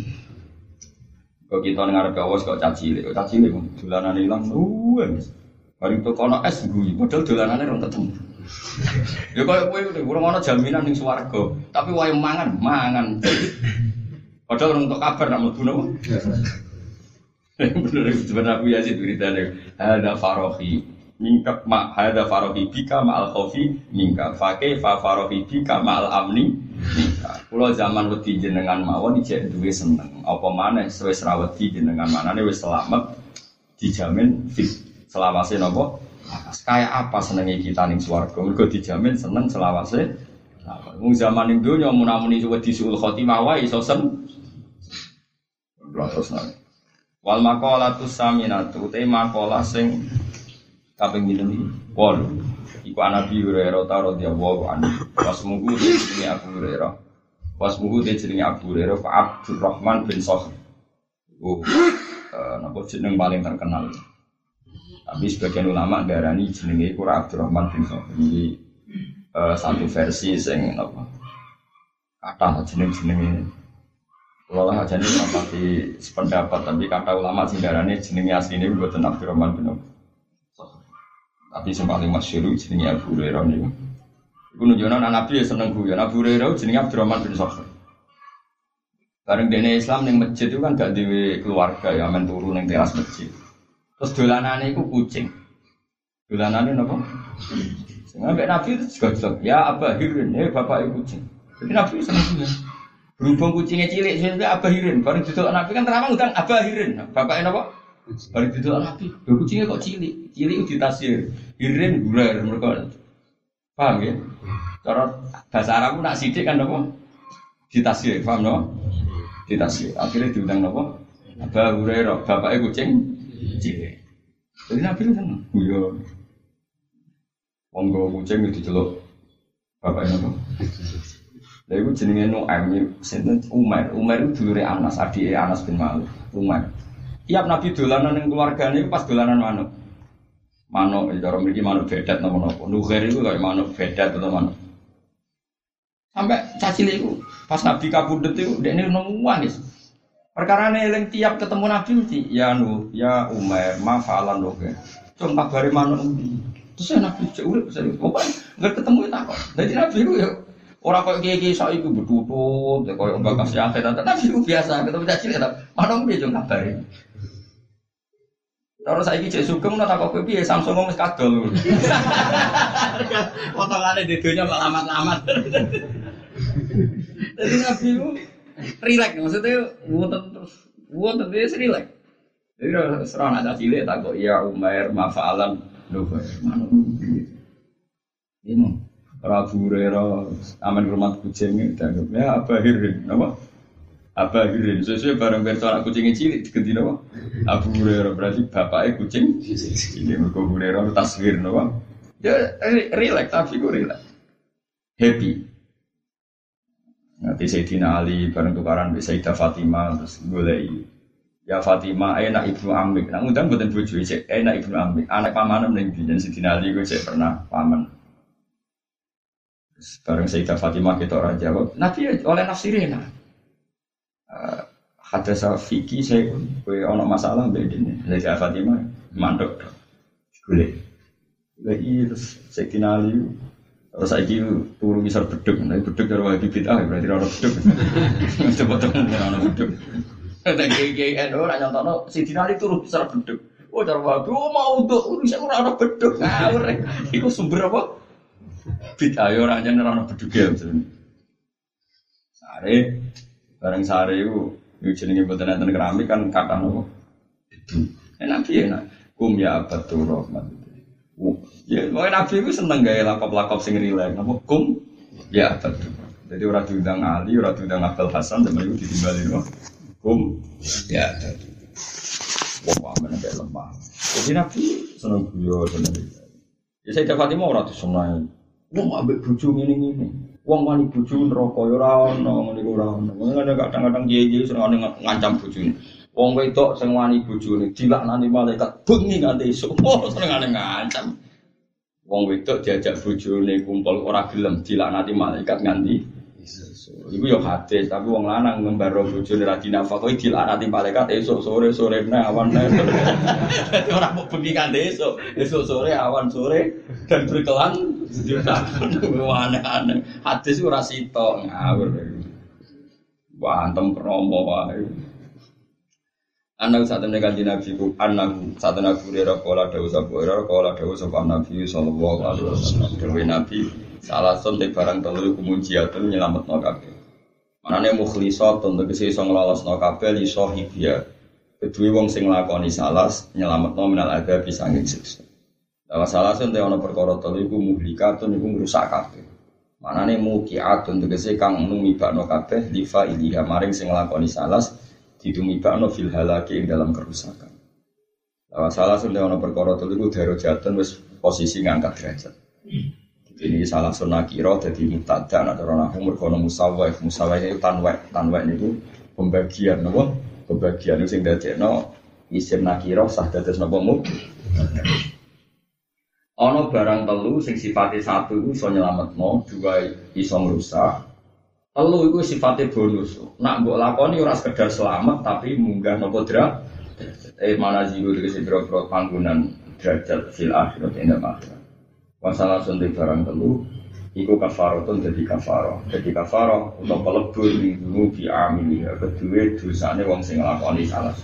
Kok kita ngarep Allah kok caci kok caci kok dolanan ilang wes Hari itu kono es gue, padahal dolanannya orang ketemu. Ya kayak kue udah, kurang ono jaminan yang suwargo, tapi wae mangan, mangan. Padahal orang untuk kabar nak mlebu napa? Bener sebenarnya aku ya sih beritanya. Ada farohi. minka ma hadza farahi bika ma al khaufi minka fa kaifa farahi bika ma al amni minka kula zaman wedi jenengan mawon ijek duwe seneng apa maneh wis ra wedi jenengan manane wis selamat dijamin fit selawase napa kayak apa senenge kita ning swarga mergo dijamin seneng selawase Wong zaman ning donya mun-muni wedi suul khotimah wae iso sen terus nang Wal maqalatu saminatu te maqala sing kaping pinten iki? Wol. Iku radhiyallahu anhu. Wasmuhu jenenge Abu Hurairah. Wasmuhu jenenge Abu Hurairah Pak Abdurrahman bin Sakhr. Oh, uh, napa jeneng paling terkenal. Tapi sebagian ulama darani jenenge iku Abdurrahman bin Sakhr. Ini uh, satu versi sing napa? Kata jeneng-jenenge kalau aja nih di sependapat, tapi kata ulama sing darane jenenge asline buat Abdurrahman bin Tapi yang paling masyhur jenenge Abu Hurairah niku. Iku nunjukno anak Nabi ya seneng guyon. Abu Hurairah jenenge Abdurrahman bin Sakhr. Bareng dene Islam ning masjid itu kan gak dewe keluarga ya men turu ning teras masjid. Terus dolanane iku kucing. Dolanane napa? Sing ambek Nabi itu juga ya Abahirin, ya bapak kucing. Jadi Nabi seneng guyon. Berhubung kucingnya cilik, saya abahirin. Baru duduk nabi kan terang utang abahirin. Bapaknya apa? Baru duduk nabi. Dua kucingnya kok cilik? Cilik itu ditasir. Hirin guler mereka. Paham ya? Cara bahasa Arab nak sidik kan apa? Ditasir, paham no? Ditasir. Akhirnya diundang apa? Abah Hurairah, bapaknya kucing cilik. Jadi nabi itu seneng. Iya. Wong kucing itu celok. Bapaknya apa? Lha iku jenenge Nuaim sinten Umar. Umar itu dulure Anas, adike Anas bin Malik. Umar. Tiap Nabi dolanan ning keluargane pas dolanan manuk. Manuk ya cara mriki manuk bedat napa-napa. Nugher iku kaya manuk bedat atau manuk. Sampai caci itu pas Nabi kabudut itu dia ini nangis. Perkara ini tiap ketemu Nabi mesti ya nu ya Umar ma falan loh ya. Cuma kabari manuk Terus ya Nabi cek urip saya pokoknya nggak ketemu itu apa. Jadi Nabi itu ya Orang kok saya itu bertutut, ya kau mbak kasih akhir, tapi itu biasa. Ketemu caci lihat, mana dia juga ngabari. Terus saya cek sugeng nggak takut kopi ya Samsung ngomong kadol. Potongannya di dunia kok lama-lama. Jadi nabi itu relax maksudnya wonten terus wonten dia relax. Jadi serang ada cilik takut ya Umar mafalan mana ini Rabu Rera, aman rumah kucing itu, ya abahirin, apa? Abahirin, sesuai bareng berto anak kucingnya cilik diganti apa? Abu Hurairah berarti bapaknya kucing. Ini mereka Hurairah taswir, apa? Ya relax, tapi gue relax, happy. Nanti Sayyidina Ali bareng tukaran Sayyidah Fatimah terus boleh Ya Fatimah, enak ibnu Amik. Nah, undang buatan bojo, enak ibnu Amik. Anak paman ning di Sayyidina Ali gue pernah paman. Bareng Sayyidah Fatimah kita orang jawab, Nabi oleh nafsirin. Uh, eh, Hadza Safiki saya kue ono masalah beda ini. Sayyidah Fatimah mandek. Boleh. Lagi terus Sayyidina Ali Terus saya turu bisa beduk, nah beduk dari wajib bid'ah berarti orang beduk. Coba temen orang beduk. Dan kiai NU orang nyontono Sayyidina Ali turu bisa beduk. Oh cara wajib, oh mau untuk urusan orang beduk ngawur. Itu sumber apa? Bid'ah ya ora nyen ora bedugel jenenge. Sare bareng sare iku jenenge mboten enten keramik kan kata nopo. Enak piye nak kum ya betul rahmat. Ya, mau nabi itu seneng gaya lakop-lakop sing rileks. Napa kum ya betul. Jadi orang diundang Ali, orang diundang Abdul Hasan, dan itu ditinggalin loh. Kum ya betul. Wah, mana kayak lemah. Jadi nabi seneng guyon, seneng. Ya saya dapat mau ratus seneng. Wong ambek bojo ngene-ngene. Wong wani bojo neraka ya ora ono ngene ora. Ngene kadang-kadang kiye-kiye sing ngancam bojone. Wong wedok sing wani bojone dilaknani malaikat bengi nganti esuk. Oh senengane ngancam. Wong wedok diajak bojone kumpul ora gelem dilaknati malaikat nganti Iku yo hadis, tapi wong lanang ngembaro bojone ra dinafakoi dilaknati malaikat esuk sore sore nah awan nah. Dadi ora mau bengi kan esuk, esuk sore awan sore dan berkelan aneh-aneh. Hadis ora sito ngawur. Wah, antem kromo wae. Anak saat ini kanji Nabi ku anak saat ini Abu Hurairah kala dawu sabu Hurairah kala dawu sabu Nabi sallallahu alaihi wasallam dewe Nabi salah sonte barang telu kumunjiatun nyelamet no kabeh. Manane mukhlisat untuk kese iso nglolos no kabeh li sahibia. Kedue wong sing nglakoni salas nyelamet no minal ada bisa siksa. Dawa salah sonte ana perkara telu iku muhlikatun iku ngrusak kabeh. Manane mukiatun tegese kang numibakno kabeh lifa iliha maring sing nglakoni salas ditumibakno fil halaki ing dalam kerusakan. Nah, salah sudah ono perkara telu iku darajatan wis posisi ngangkat derajat. Ini salah sunah kiro jadi mutada ada orang aku merkono musawai musawai itu tanwek tanwek itu pembagian nopo pembagian sing no isim nakiro sah dados nopo mu. Ono barang telu sing sifatnya satu itu iso nyelametno, dua iso merusak, Telu itu sifatnya bonus. Nak mbok lakoni ora sekedar selamat tapi munggah nopo dra. Eh mana jiwa dari biro biro panggungan derajat fil akhirat indah akhirat. Masalah suntik barang telu. Iku kafarotun jadi kafaro. Jadi kafaro untuk pelebur di di amin ya. Kedua dosanya wong sing lakoni salah.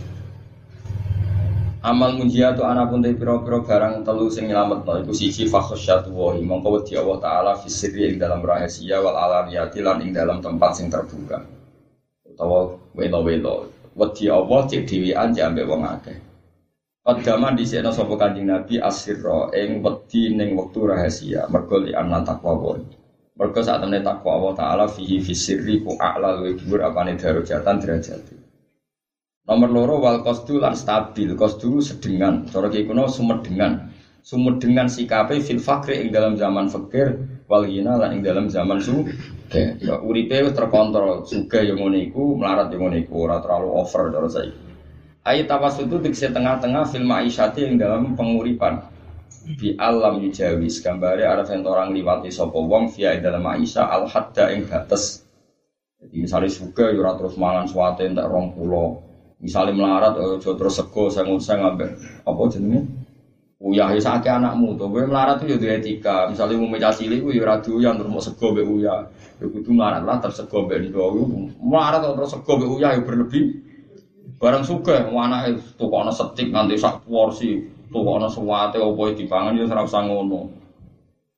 Amal munjiatu anak pun piro-piro barang telu sing nyelamet no iku siji fakhosyatu wahi mongko wedi Allah taala fisiri ing dalam rahasia wal alaniyati lan ing dalam tempat sing terbuka. Utawa welo-welo. Wedi Allah cek dhewean cek ambek wong akeh. Qaddaman dhisikna sapa Kanjeng Nabi asirra ing wedi ning wektu rahasia. Mergo li anna taqwa wa mergo saat temne takwa Allah taala fihi fisiri ku a'la luwih dhuwur apane darajatan derajat Nomor loro wal kosdu lan stabil. Kosdu sedengan. Cara kiai kuno sumedengan. Sumedengan sikape fil fakri ing dalam zaman fakir wal ghina lan ing dalam zaman su. Ya uripe terkontrol. Suga yang ngono iku, melarat yang ngono iku, ora terlalu over cara saya. Ayat itu dikse tengah-tengah film Aisyati yang dalam penguripan di alam yujawis gambare ada orang liwati sopo wong via dalam Aisyah al hadda ing batas jadi misalnya suka yura terus mangan suate entek rong pulau Misalnya melarat, oh, terus sego, saya ngambil apa jenenge? Uyah ya sakit anakmu gue melarat tuh jadi etika. Misalnya meja cilik, gue radu yang terus mau sego be uyah. Ya kudu melarat lah terus sego be. Melarat terus sego be uyah ya berlebih. Barang suka, anak itu tuh kono setik nanti sak porsi, kono suwate opo dipangan ya serap sangono.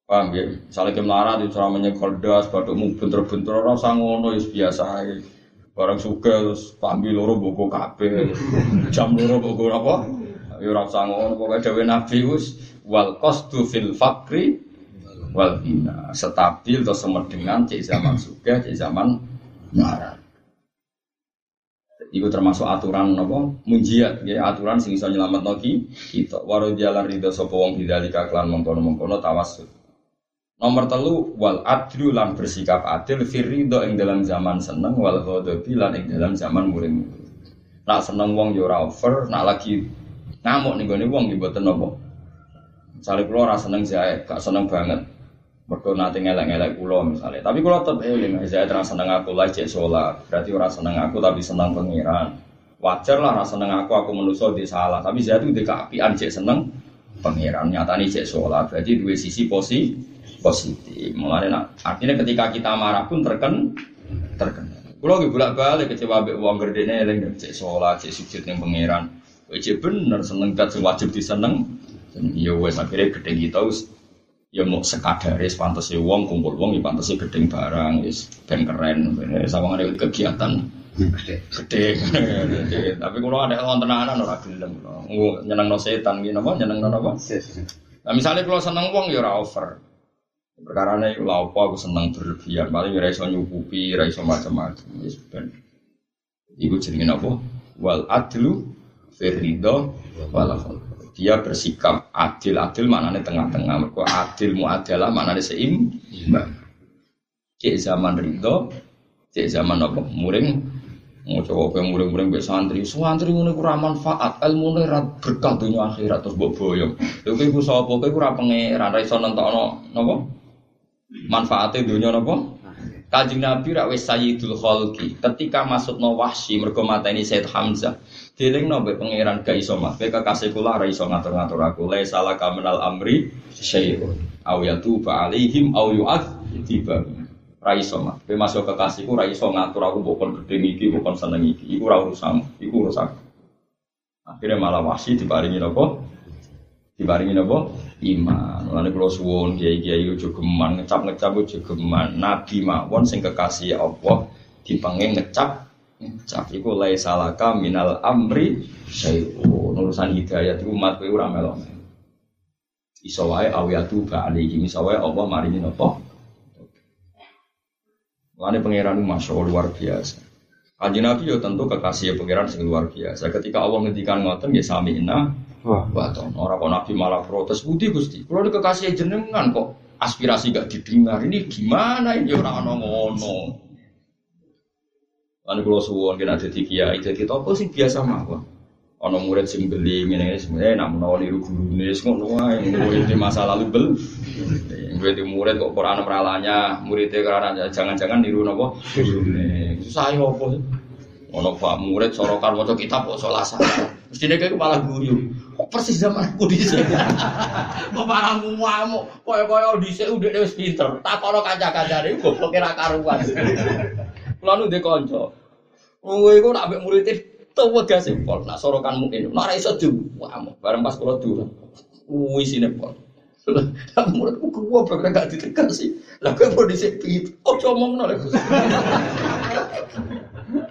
Paham ya? Misalnya ke melarat itu cara menyekol das, badukmu bentur-bentur orang sangono ya biasa aja. Barang suka terus pambil loro buku kape, jam loro buku apa? Ya ora usah ngono pokoke Nabi us wal qasdu fil fakri wal bina. Stabil terus semedengan cek zaman suka, cek zaman marah. Iku termasuk aturan nopo munjiat ya aturan sing iso nyelametno ki kita waro jalan ridho sapa wong bidzalika klan mengkono-mengkono tawassul Nomor telu wal adlu lan bersikap adil firrido ing dalam zaman seneng wal ghadabi lan ing dalam zaman muring. Nak seneng wong yo over, nak lagi ngamuk nih gue wong mboten napa. Misale kula ora seneng jae, gak seneng banget. Mergo nanti ngelek-ngelek kula misalnya. Tapi kula tetep eling jae terus seneng aku lah cek sholat. Berarti ora seneng aku tapi seneng pangeran. Wajar lah ora seneng aku aku menuso di salah. Tapi saya itu dekapian cek seneng pangeran. Nyatane cek sholat. Berarti dua sisi posisi positif. Mulai nak artinya ketika kita marah pun terken terken. Kalau lagi bolak balik kecewa be uang gede nih, lagi cek sholat, cek sujud yang pangeran. Cek bener seneng kat wajib diseneng. Ya wes akhirnya gede kita us ya mau sekadaris pantas uang kumpul uang ya pantas gede barang is ben keren. Sama ada kegiatan gede gede tapi kalau ada orang tenanan orang gelem. Nyenang no setan gitu apa nyenang no apa nah misalnya kalau seneng uang ya over Perkara ini apa aku senang berlebihan, paling raiso nyukupi, raiso macam-macam. Ya sudah. Ibu jadi apa? Wal adlu firrido wal Dia bersikap adil, adil maknanya tengah-tengah. Mereka adil muadalah maknanya seimbang. Cek zaman ridho, cek zaman apa? Muring, mau coba ke muring-muring be santri, santri ini kurang manfaat, ilmu ini berkah dunia akhirat terus bawa boyong. Lalu ibu sapa, kowe kurang pangeran, raiso nentokno, napa? Manfaatnya dunia nopo Kajing Nabi rak wis sayyidul khalqi. Ketika masuk no wahsi mergo mateni Said Hamzah. Deling no be pangeran ga iso mah. Be kekasih kula ra iso ngatur-ngatur aku. La salah kaminal amri syai'un. Aw yatuba alaihim aw yu'adziba. Ra iso mah. Be masuk kekasihku ra iso ngatur aku bukan gede iki, bukan seneng iki. Iku ra urusan, iku urusan. Akhirnya malah diparingi nopo? Diparingi nopo? Iman. Lalu kalau suwon kiai kiai ujo geman ngecap ngecap ujo geman. Nabi mawon sing kekasih Allah dipengen ngecap ngecap. Iku lai salaka minal amri syai'un. Urusan hidayat itu umat kowe ora melok. Iso wae awiyatu ba'alihi. Iso wae Allah maringi nopo? Lalu pangeran masya Allah luar biasa. Kanjeng Nabi ya tentu kekasih pangeran sing luar biasa. Ketika Allah ngendikan ngoten ya sami inna wa Orang kok Nabi malah protes, "Budi Gusti, kalau ada kekasih jenengan kok aspirasi gak didengar. Ini gimana ini orang ana ngono." Lalu kalau suwon kena jadi kiai, jadi tokoh sing biasa mah Ono murid sing beli ngene sebenarnya nak menawa niru gurune ngono wae murid di masa lalu bel. Murid murid kok Quran meralanya, muridnya karena jangan-jangan niru napa gurune. Susah yo apa Ono pak murid sorokan maca kitab kok solasa. Mestine kayak malah guyu. Kok persis zaman aku dhisik. Kok malah muamu. Kaya-kaya dhisik udah wis pinter. Takono kanca-kancane goblok ra karuan. Kulo nu ndek kanca. Kowe iku nak mbek murid Tawa gak pol, nak sorokan mungkin, nak iso diwamu, bareng pas kalau dulu, wis ini pol. Lah muridku gua bergerak gak ditekan sih. Lah kowe mau dhisik piye? Kok ngomong lho.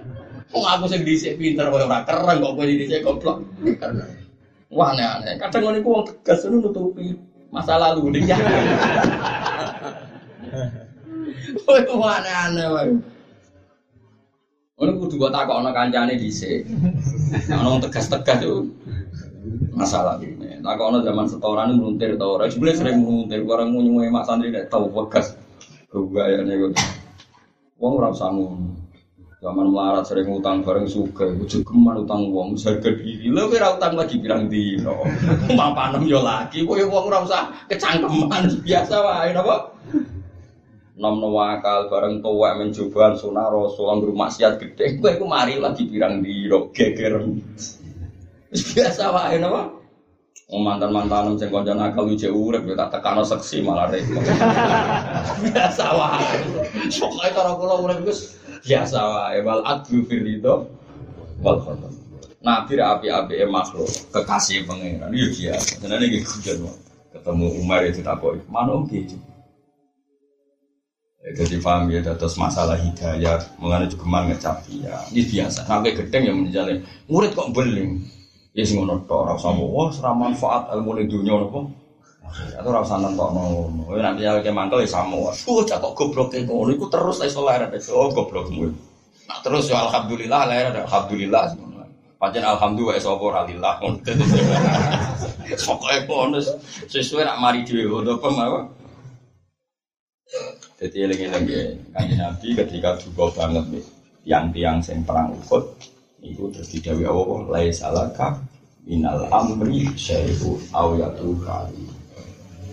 Wong aku sing dhisik pinter kowe ora keren kok kowe dhisik goblok. Wah aneh-aneh. Kadang ngono iku wong tegas nutupi masa lalu dia. Kowe aneh-aneh wae. Ono kudu kok takokno kancane dhisik. Ono tegas-tegas yo masalah ini. Takokno zaman setoran meluntir ta ora. Jebule sering meluntir orang nyuwe mak santri nek tau bekas. Kegayane kok. Wong ora usah ngono. Zaman melarat sering utang bareng suka, ujuk geman utang wong harga diri. Lha kowe utang lagi pirang dino. Mapanem yo lagi, kowe wong ora usah kecangkeman biasa wae napa? nom wakal bareng tua mencoba sunah rasul anggur maksiat gede gue aku mari lagi pirang di rok geger biasa wae napa Oh mantan mantan sing kanca nakal uje urip ya tak tekano seksi malah repot. biasa wae. Pokoke cara kula urip wis biasa wae wal adlu fil ridho wal khatam. Nabi api-api makhluk kekasih pangeran ya biasa. Jenenge nggih ketemu Umar itu takoki, "Mana om gitu?" Jadi paham ya, terus masalah hidayah, mengenai juga mana ngecap ya, ini biasa. Sampai gedeng yang menjalin, murid kok beling, ya sih ngono tok, rasa wah serah manfaat ilmu nopo, atau rasa nonton nopo, ya nanti ya kayak mantel ya sama, wah, kok goblok kayak ngono, itu terus lah soalnya ada, oh goblok mulu, nah terus ya alhamdulillah lah ada alhamdulillah, Pancen alhamdulillah sapa ora lillah. Pokoke ngono sesuai nak mari dhewe ngono apa jadi eling-eling ya, kanji Nabi ketika duka banget nih, tiang-tiang sing perang Uhud itu terus didawi Allah lai salaka minal amri syai'u aw kali.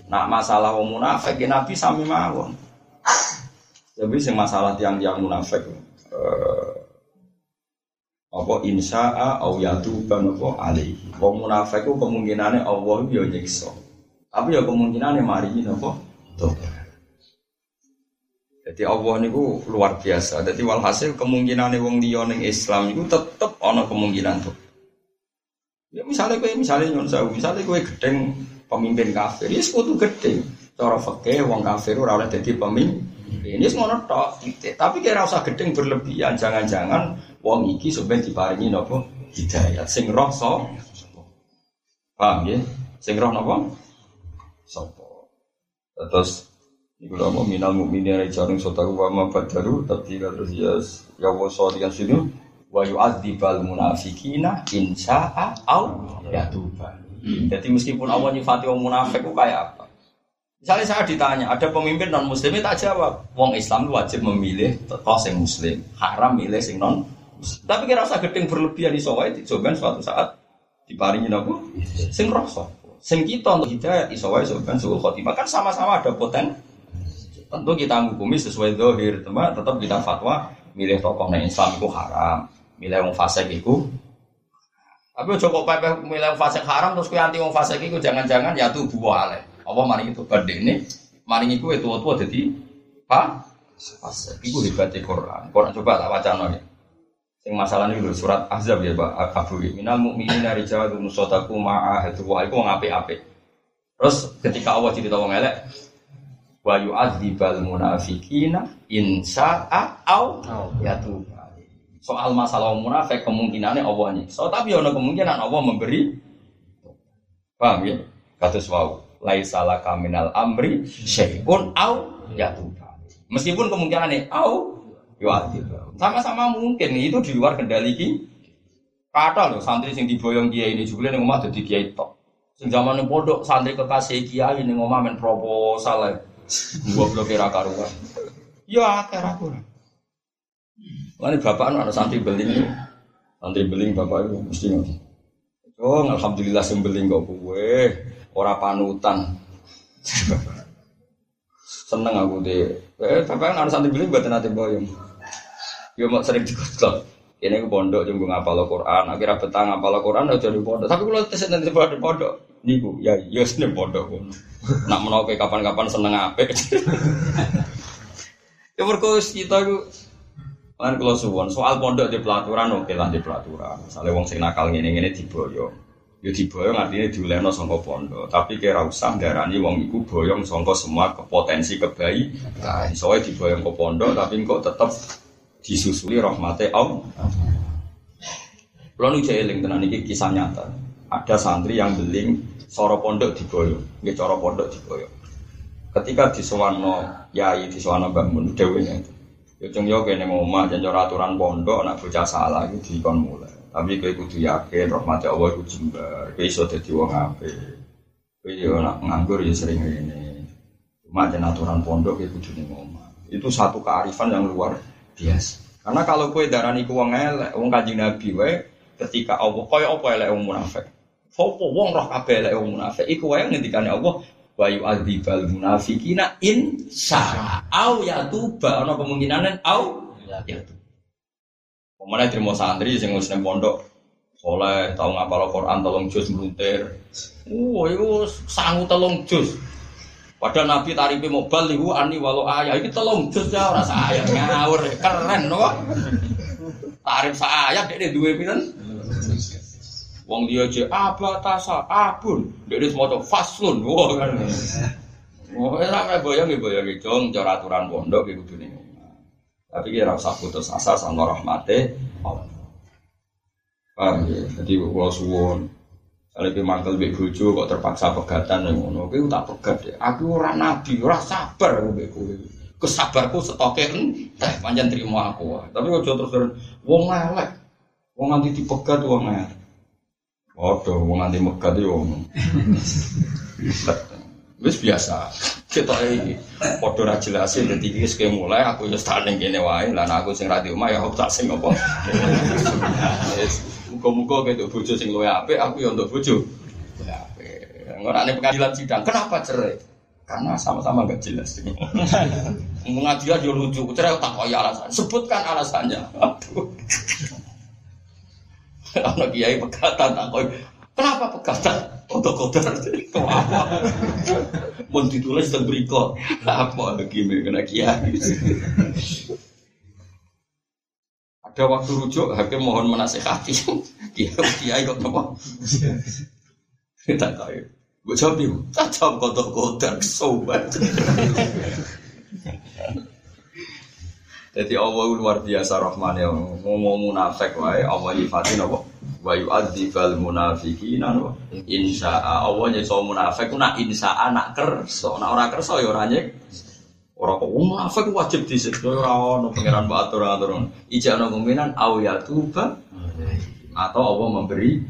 Nak masalah wong munafik ya Nabi sami mawon. Tapi sing masalah tiang-tiang munafik eh, apa insya'a aw yatuban apa alaihi. Wong munafik ku kemungkinane Allah yo nyiksa. Tapi ya kemungkinane mari napa? Tobat. Jadi Allah niku luar biasa. Jadi walhasil kemungkinan wong liya Islam itu tetep ana kemungkinan tuh. Ya misalnya kowe misalnya nyon misalnya kowe gedeng pemimpin kafir, ya sekutu gedeng. Cara fakih wong kafir ora oleh dadi pemimpin. Ini semua tok. Tapi kira usah gedeng berlebihan. Jangan-jangan wong iki sebenarnya diparingi nopo hidayat. Sing roh so. Paham ya? Sing roh nopo? Sopo. Terus Iku lama minal mu'minin rijalun sotaku wa ma badaru tabdila terus ya ya wa sholikan sini wa yu'adzibal munafikina insya'a au yatuba. Jadi meskipun Allah nyifati orang munafik itu kayak apa? Misalnya saya ditanya, ada pemimpin non muslim tak jawab. Wong Islam itu wajib memilih tokoh yang muslim, haram milih sing non. Tapi kira usah gedeng berlebihan di sawai, dicoba suatu saat diparingin apa? Sing rasa. Sing kita untuk hidayat isowai soban suul khotimah kan sama-sama ada poten Tentu kita menghukumi sesuai dohir, teman. Tetap kita fatwa milih tokoh nah Islam itu haram, milih wong fasik itu. Tapi cukup pepe milih fasik haram terus kue anti wong fasik itu jangan-jangan ya tuh buah ale. Apa maring itu berde ini, maring itu itu tua jadi apa? Fasik. Itu hebatnya Quran. Quran coba tak baca nih. Sing masalah lho surat Ahzab ya Pak Abu Minal mukminina rijalun sadaqu ma'ahadu wa iku wong apik-apik. Terus ketika Allah cerita wong elek wa yu'adzibal munafiqina in sa'a au yatub. Soal masalah munafik kemungkinannya Allah nyiksa, tapi ada kemungkinan Allah memberi Paham ya? Kados wau, laisa laka minal amri syai'un au yatub. Meskipun kemungkinannya au yu'adzib. Sama-sama mungkin itu di luar kendali ki. Kata loh santri sing diboyong kiai ini juga nih omah jadi kiai tok. Sing zaman pondok santri kekasih kiai nih omah men proposal ya. Gua belum kira karuan. Ya kira. Lalu bapak anak santri beling, santri beling bapak itu mesti ngerti. Oh, alhamdulillah sembeling kok gue, ora panutan. Seneng aku deh. Eh, bapak anak santri beling buat nanti boyong. Yo mau sering dikotok. Ini ke pondok jenggo ngapal Quran, akhirnya betang ngapal Quran udah jadi pondok. Tapi kalau tes nanti pada pondok, niku ya ya seneng pondok. Nak menolak kapan-kapan seneng apa? ya berkos kita itu kan kalau suwon soal pondok di pelaturan oke lah di pelaturan. Misalnya wong sing nakal ngene ngene diboyo. Ya diboyong artinya diuleno songko pondok. Tapi kira usah darani wong iku boyong songko semua kepotensi kebaikan. Soalnya diboyong ke pondok tapi kok tetap disusuli rahmate Allah. Kalau nu eling tenan iki kisah nyata. Ada santri yang beling soro pondok diboyo, nggih cara pondok diboyo. Ketika disewano yai disewano Mbak Mun itu. Ya cung yo kene omah jan aturan pondok nak bocah salah iki dikon mulai. Tapi kowe kudu yakin rahmate Allah iku jembar. Kowe iso dadi wong apik. Kowe yo nak nganggur ya sering ngene. Cuma jan aturan pondok kowe kudu ning. Itu satu kearifan yang luar biasa. Karena kalau kue darani ku wong elek, wong kanjeng Nabi wae ketika Allah kaya apa elek wong munafik. Sopo wong roh kabeh elek wong munafik iku wae ngendikane Allah wa yu'adzibal munafiqina in syaa au yatuba ana kemungkinan au yatuba. Pemane terima santri sing wis nang pondok soleh tau ngapal Quran tolong juz mluntir. Oh, iku sangu telung juz. Padahal Nabi tarife mobal lihu ani walau ayah ini telung juz ya ora saya ngawur keren no. Tarif saya dek dua pinten. Wong dia aja apa tasa abun dia semua faslun wah kan. Wah ora kayak bayang ya bayang jong cara aturan pondok gitu nih. Tapi kira usah putus asa sama rahmate Allah. Paham ya? Jadi kalau suwon kalau itu mangkel mbek bojo kok terpaksa pegatan yang ngono, kowe tak pegat ya. Aku ora nabi, ora sabar mbek. Kesabarku setoke teh panjang terima aku. Tapi aja terus terus wong elek. Wong nganti dipegat wong elek. Waduh, wong nganti megat yo wong. Wis biasa. Kita iki padha ra jelas dadi iki wis mulai aku wis tak ning kene wae. Lah aku sing ra di ya aku tak sing apa. Muga-muga kayak bojo sing luwe apik, aku ya untuk bojo. Ya apik. Ora nek pengadilan sidang, kenapa cerai? Karena sama-sama nggak jelas. Pengadilan yo lucu, cerai tak kaya alasan. Sebutkan alasannya. Aduh. Anak kiai pegatan tak koi. Kenapa pegatan? Untuk kotor itu apa? Mau ditulis dan berikut. Apa lagi kena kiai? Ada waktu rujuk, hakim mohon menasehati. Dia kiai kok apa? Kita tahu. Gue jawab tak jawab kotor-kotor, sobat. Jadi Allah luar biasa rahman ya. Ngomong munafik wae Allah nyifatin apa? Wa yu'adzibal munafiqin insya Allah nyiksa munafik nak insya nak kerso, nak ora kerso ya ora nyik. Ora kok munafik wajib disiksa ora ono pangeran mbok atur-atur. Ijana kemungkinan au ya tuba atau Allah memberi.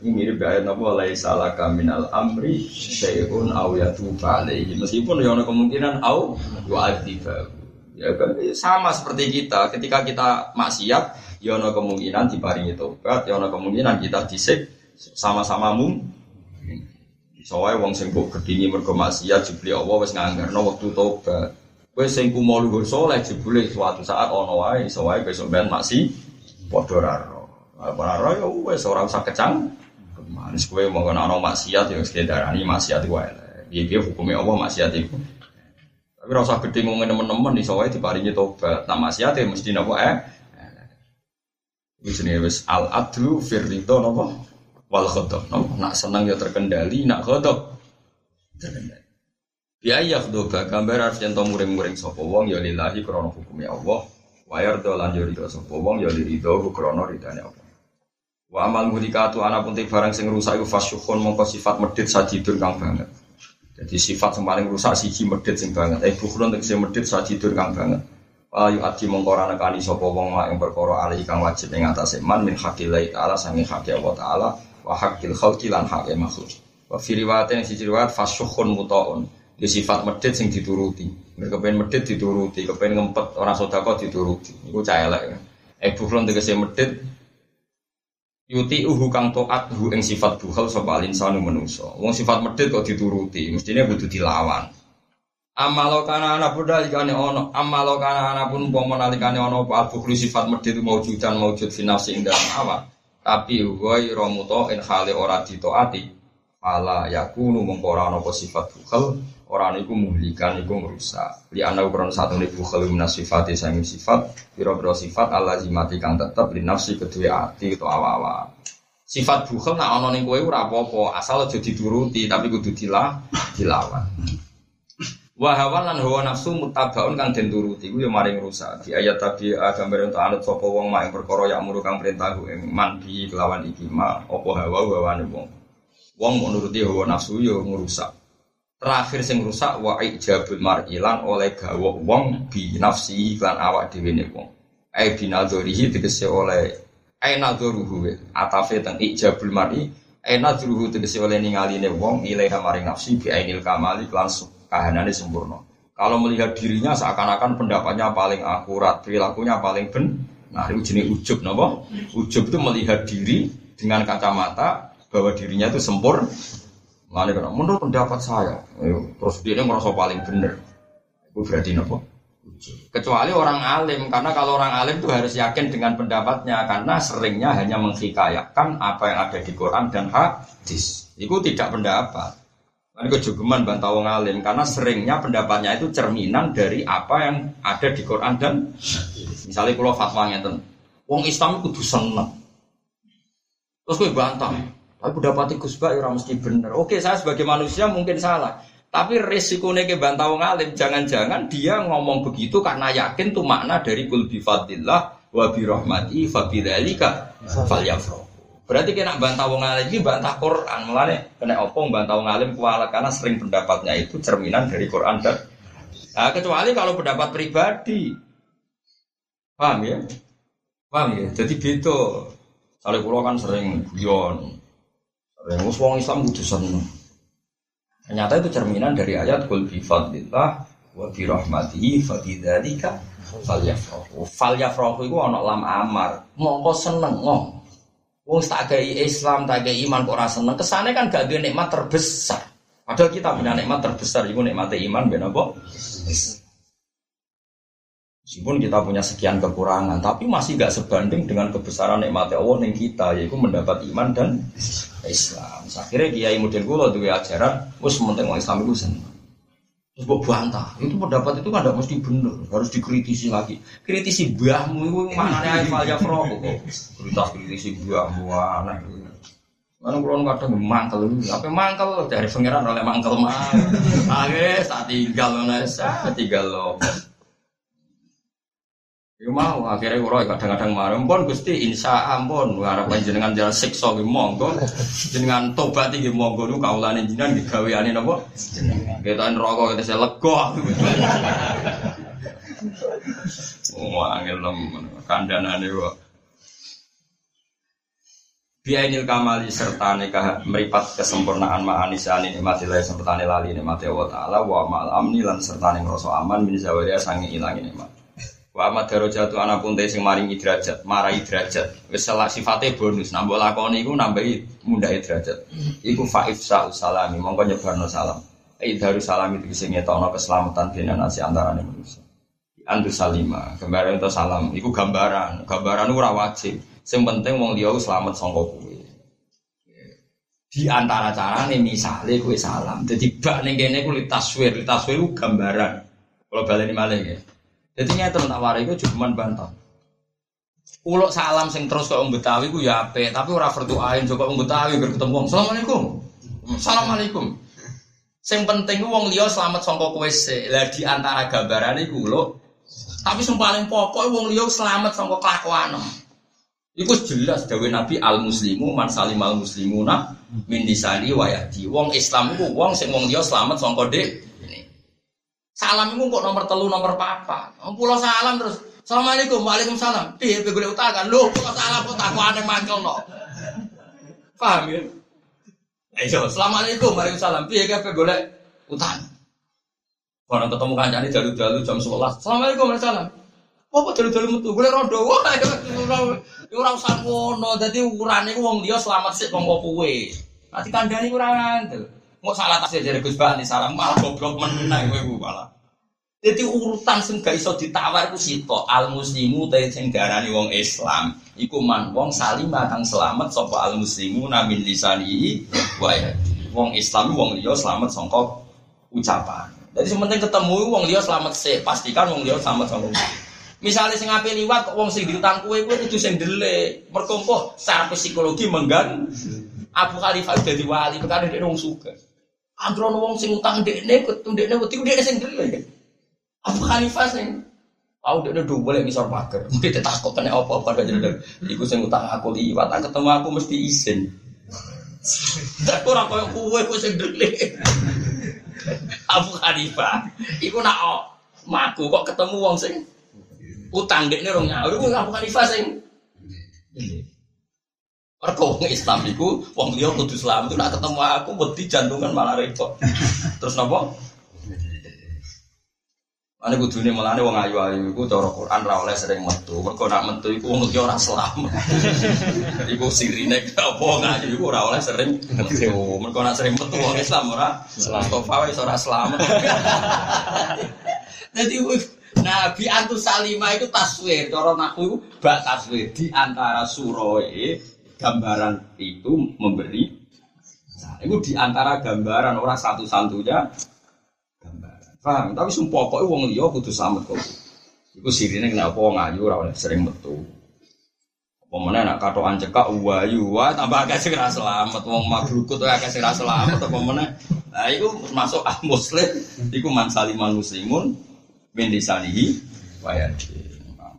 Ini mirip ayat apa laisa laka minal amri syai'un au yatuba alaihi. Meskipun ya ono kemungkinan au yu'adzibahu. Ya kan sama seperti kita, ketika kita maksiat, ya ono kemungkinan diparingi tobat, ya ono kemungkinan kita disik sama-sama mung. Soalnya wong sing kok kedingi mergo maksiat jebule Allah wis nganggarno wektu tobat. Kowe sing kumo luhur saleh jebule suatu saat ono wae iso wae besok ben maksi padha ra ro. Ro ya wis ora usah kecang. Manis kowe mau ana maksiat ya wis darani maksiat wae. Piye-piye hukume Allah maksiat iku. Tapi rasa gede ngomongin teman-teman di sawai diparingi tobat. Nah maksiat ya mesti nopo eh. Jenenge wis al adlu fir ridho napa wal ghadab. Napa nak seneng ya terkendali, nak ghadab terkendali. Biaya khdoba gambar harus yen muring-muring sapa wong ya lillahi krana hukume Allah. Wa yarda lan yo ridho sapa wong ya liridho krana ridane Allah. Wa amal mudikatu ana pun barang sing rusak iku fasyukhun mongko sifat medhit sajidun kang banget. Jadi sifat yang paling rusak siji medhit sing banget. Eh bukron tegese medhit sajidun kang banget. Ayu ati mongko ora nekani sapa wong mak ing perkara ali kang wajib ing atase man min haqqillah taala sange haqqi Allah taala wa haqqil khalqi lan haqqi makhluk. Wa fi riwayatin siji riwayat fasyukhun mutaun. Di sifat medit sing dituruti. Mereka kepen medit dituruti, kepen ngempet orang sodako dituruti. Iku cah elek. Eh bukron tegese medit Yuti uhu kang toat hu ing sifat bukhal sapa alinsanu manusa. Wong sifat medit kok dituruti, mestinya kudu dilawan. Amalo kana ana buddha ikane ono, amalo kana ana pun umpama nalikane ono apa bukhlu sifat medit maujudan maujud fi nafsi ing dalam awak. Tapi wa ramuto in hale ora ditaati. Fala yakunu mongko ora ana sifat bukhal, ora niku muhlikan iku ngrusak. Li ana ukuran satu niku bukhal minas sifati sanging sifat, pira-pira sifat alazimati kang tetep li nafsi kedua ati utawa awa-awa. Sifat bukhal nak ana ning kowe ora apa-apa, asal aja dituruti tapi kudu dilah dilawan. Wa hawa lan hawa nafsu mutabaun kang den turuti ku maring rusak. Di ayat tadi gambar untuk anut sapa wong mak perkara ya muru kang perintah ing man bi kelawan iki ma apa hawa hawane wong. Wong mau nuruti hawa nafsu ya ngrusak. Terakhir sing rusak wa ijabul mar'ilan oleh gawa wong bi nafsi lan awak dhewe ne wong. Ai binadzurihi tegese oleh ai nadzuruhu atafe teng ijabul mar'i ai nadzuruhu tegese oleh ningaline wong ilaiha maring nafsi bi ainil kamali langsung kahanane sempurna. Kalau melihat dirinya seakan-akan pendapatnya paling akurat, perilakunya paling benar. Itu jenis ujub, nopo? Ujub itu melihat diri dengan kacamata bahwa dirinya itu sempurna. Mana kena menurut pendapat saya, terus dia merasa paling benar. Itu berarti? Ujub. Kecuali orang alim, karena kalau orang alim itu harus yakin dengan pendapatnya, karena seringnya hanya menghikayakan apa yang ada di Quran dan hadis. Itu tidak pendapat. Ini kejogeman bantah wong alim karena seringnya pendapatnya itu cerminan dari apa yang ada di Quran dan misalnya kalau fatwa ngeten, wong Islam itu seneng. Terus gue bantah, tapi pendapat Gus Bak ya mesti bener. Oke, saya sebagai manusia mungkin salah. Tapi resikonya ke bantah wong alim, jangan-jangan dia ngomong begitu karena yakin tuh makna dari kul bifadillah wa birahmati fa bidzalika falyafrahu. Berarti kena bantah wong alim ini bantah Quran. Mulane kena opong bantah wong alim kualat karena sering pendapatnya itu cerminan dari Quran dan nah, kecuali kalau pendapat pribadi. Paham ya? Paham ya? Jadi gitu. Soalnya pulau kan sering guyon. Mus wong Islam kudu seneng. Ternyata itu cerminan dari ayat kul bi fadlillah wa bi rahmatihi fa bidzalika falyafrahu. Falyafrahu iku ana lam amar. Mongko seneng ngomong. Wong tak gay Islam, tak gay iman kok ora seneng. Kesane kan gak ada nikmat terbesar. Padahal kita punya nikmat terbesar, itu nikmat iman, ben apa? Meskipun kita punya sekian kekurangan, tapi masih gak sebanding dengan kebesaran nikmat Allah yang kita, yaitu mendapat iman dan Islam. Akhirnya kiai model gue tuh ajaran, gue sementing orang Islam itu seneng. Terus gue bantah, itu pendapat itu kan tidak mesti benar, harus dikritisi lagi. Kritisi buahmu itu mana nih Aifal Jafro kok? Kritis kritisi buahmu aneh. Mana kulon kadang mangkel, apa mangkel dari pangeran oleh mangkel mah. Akhirnya tak tinggal nasa, tinggal loh. Ya mau akhirnya kulo kadang-kadang marah pun gusti insya ampun. Harap jenengan jalan siksa ki monggo. Jenengan tobat iki monggo. Nu kaulane jenengan digaweane napa? Kita neraka kita saya lega oh angel nom kandhanane kok. Biainil kamali serta nikah meripat kesempurnaan ma'anisani nikmatilah serta lali nikmati Allah Ta'ala wa ma'al amni lan serta ngerasa aman min zawaria sangi ilangi nikmat Wa amat darajatu ana pun sing maringi derajat, marai derajat. Wis salah sifate bonus, nambah lakoni iku nambahi mundhae derajat. Iku faif sa salami, mongko nyebarno salam. Ai daru salam itu sing ngetokno keselamatan dene nasi antarane manusia. Antu salima, gambaran itu salam, iku gambaran. Gambaran ora wajib. Sing penting wong liya selamat sangka kowe. Di antara carane misale kowe salam. Dadi bak ning kene ku taswir, taswir ku gambaran. Kalau baleni malih ya. Jadi nyata tak warai itu cuma bantah. Ulok salam sing terus kok Betawi ku ya apik, tapi ora vertuain kok wong Betawi ger ketemu wong. Assalamualaikum. Assalamualaikum. Sing penting ku wong liya selamat kowe sik. Lah di antara gambarane iku lho. Tapi sing paling pokok wong liya selamat sangka kelakuanem. Iku jelas dawe Nabi al muslimu man salim al muslimuna min lisani wa yadi. Wong Islam iku wong sing wong liya selamat sangka dek. Salam iku kok nomor telu nomor. Wong pulau salam terus Assalamualaikum, waalaikumsalam. Piye golek utangan? Lho, kok salah kok takwane mangkel no. Paham ya? Ayo, assalamualaikum, waalaikumsalam. Piye golek utang? Orang ketemu kancane dalu-dalu jam 11. Assalamualaikum, waalaikumsalam. Apa dalu-dalu metu? Golek rondo. Wah, ya ora usah ngono. Dadi ukurane ku wong liya selamat sik kanggo kowe. Nanti kandhani ora ngandel. Mau salah tasih dari Gus Bani salam malah goblok meneh kowe malah. Jadi urutan sing gak iso ditawar ku sito al muslimu te sing darani wong Islam. Iku man wong salim kang selamat sapa al muslimu namin lisani wa wong Islam wong liya selamat sangka ucapan. Jadi sementing ketemu wong liya selamat sih pastikan wong liya selamat sangka Misalnya sing ape liwat wong sing diutang kue kue itu sing dele merkompoh secara psikologi menggan Abu Khalifah jadi wali perkara dia wong suka. Androno wong sing utang dekne ketemu dekne wedi dekne sing dele. Abu Hanifah sing Aku udah dua boleh misal pagar, mungkin takut kena apa apa gak jadi. Iku sing utang aku liwat, tak ketemu aku mesti izin. Tak kurang kau kue kue sing dele. Abu Hanifah, iku nak oh, maku kok ketemu wong sing utang dek nih rong nyawa, iku Abu Hanifah sing. Mergo Islam iku wong liya kudu Islam itu nak ketemu aku wedi jantungan malah repot. Terus nopo? Ane kudune melane wong ayu-ayu iku cara Quran ra oleh sering metu. Mergo nak metu iku wong iki ora selamat. iku sirine apa wong ayu iku ora oleh sering metu. Mergo nak sering metu wong Islam ora selamat. Tofa wis ora selamat. Dadi Nabi Antus Salimah itu taswir, cara naku itu bak taswir di antara suroe gambaran itu memberi. Nah, itu di antara gambaran orang satu-satunya Paham? Tapi sumpah pokoknya wong liya kudu selamat kok. Iku sirine kenapa wong ayu oleh sering metu. Apa nak katokan cekak wayu wah tambah akeh sing selamat wong mabrukut akeh sing selamat apa meneh. Nah iku masuk ah muslim iku man saliman muslimun min disanihi wa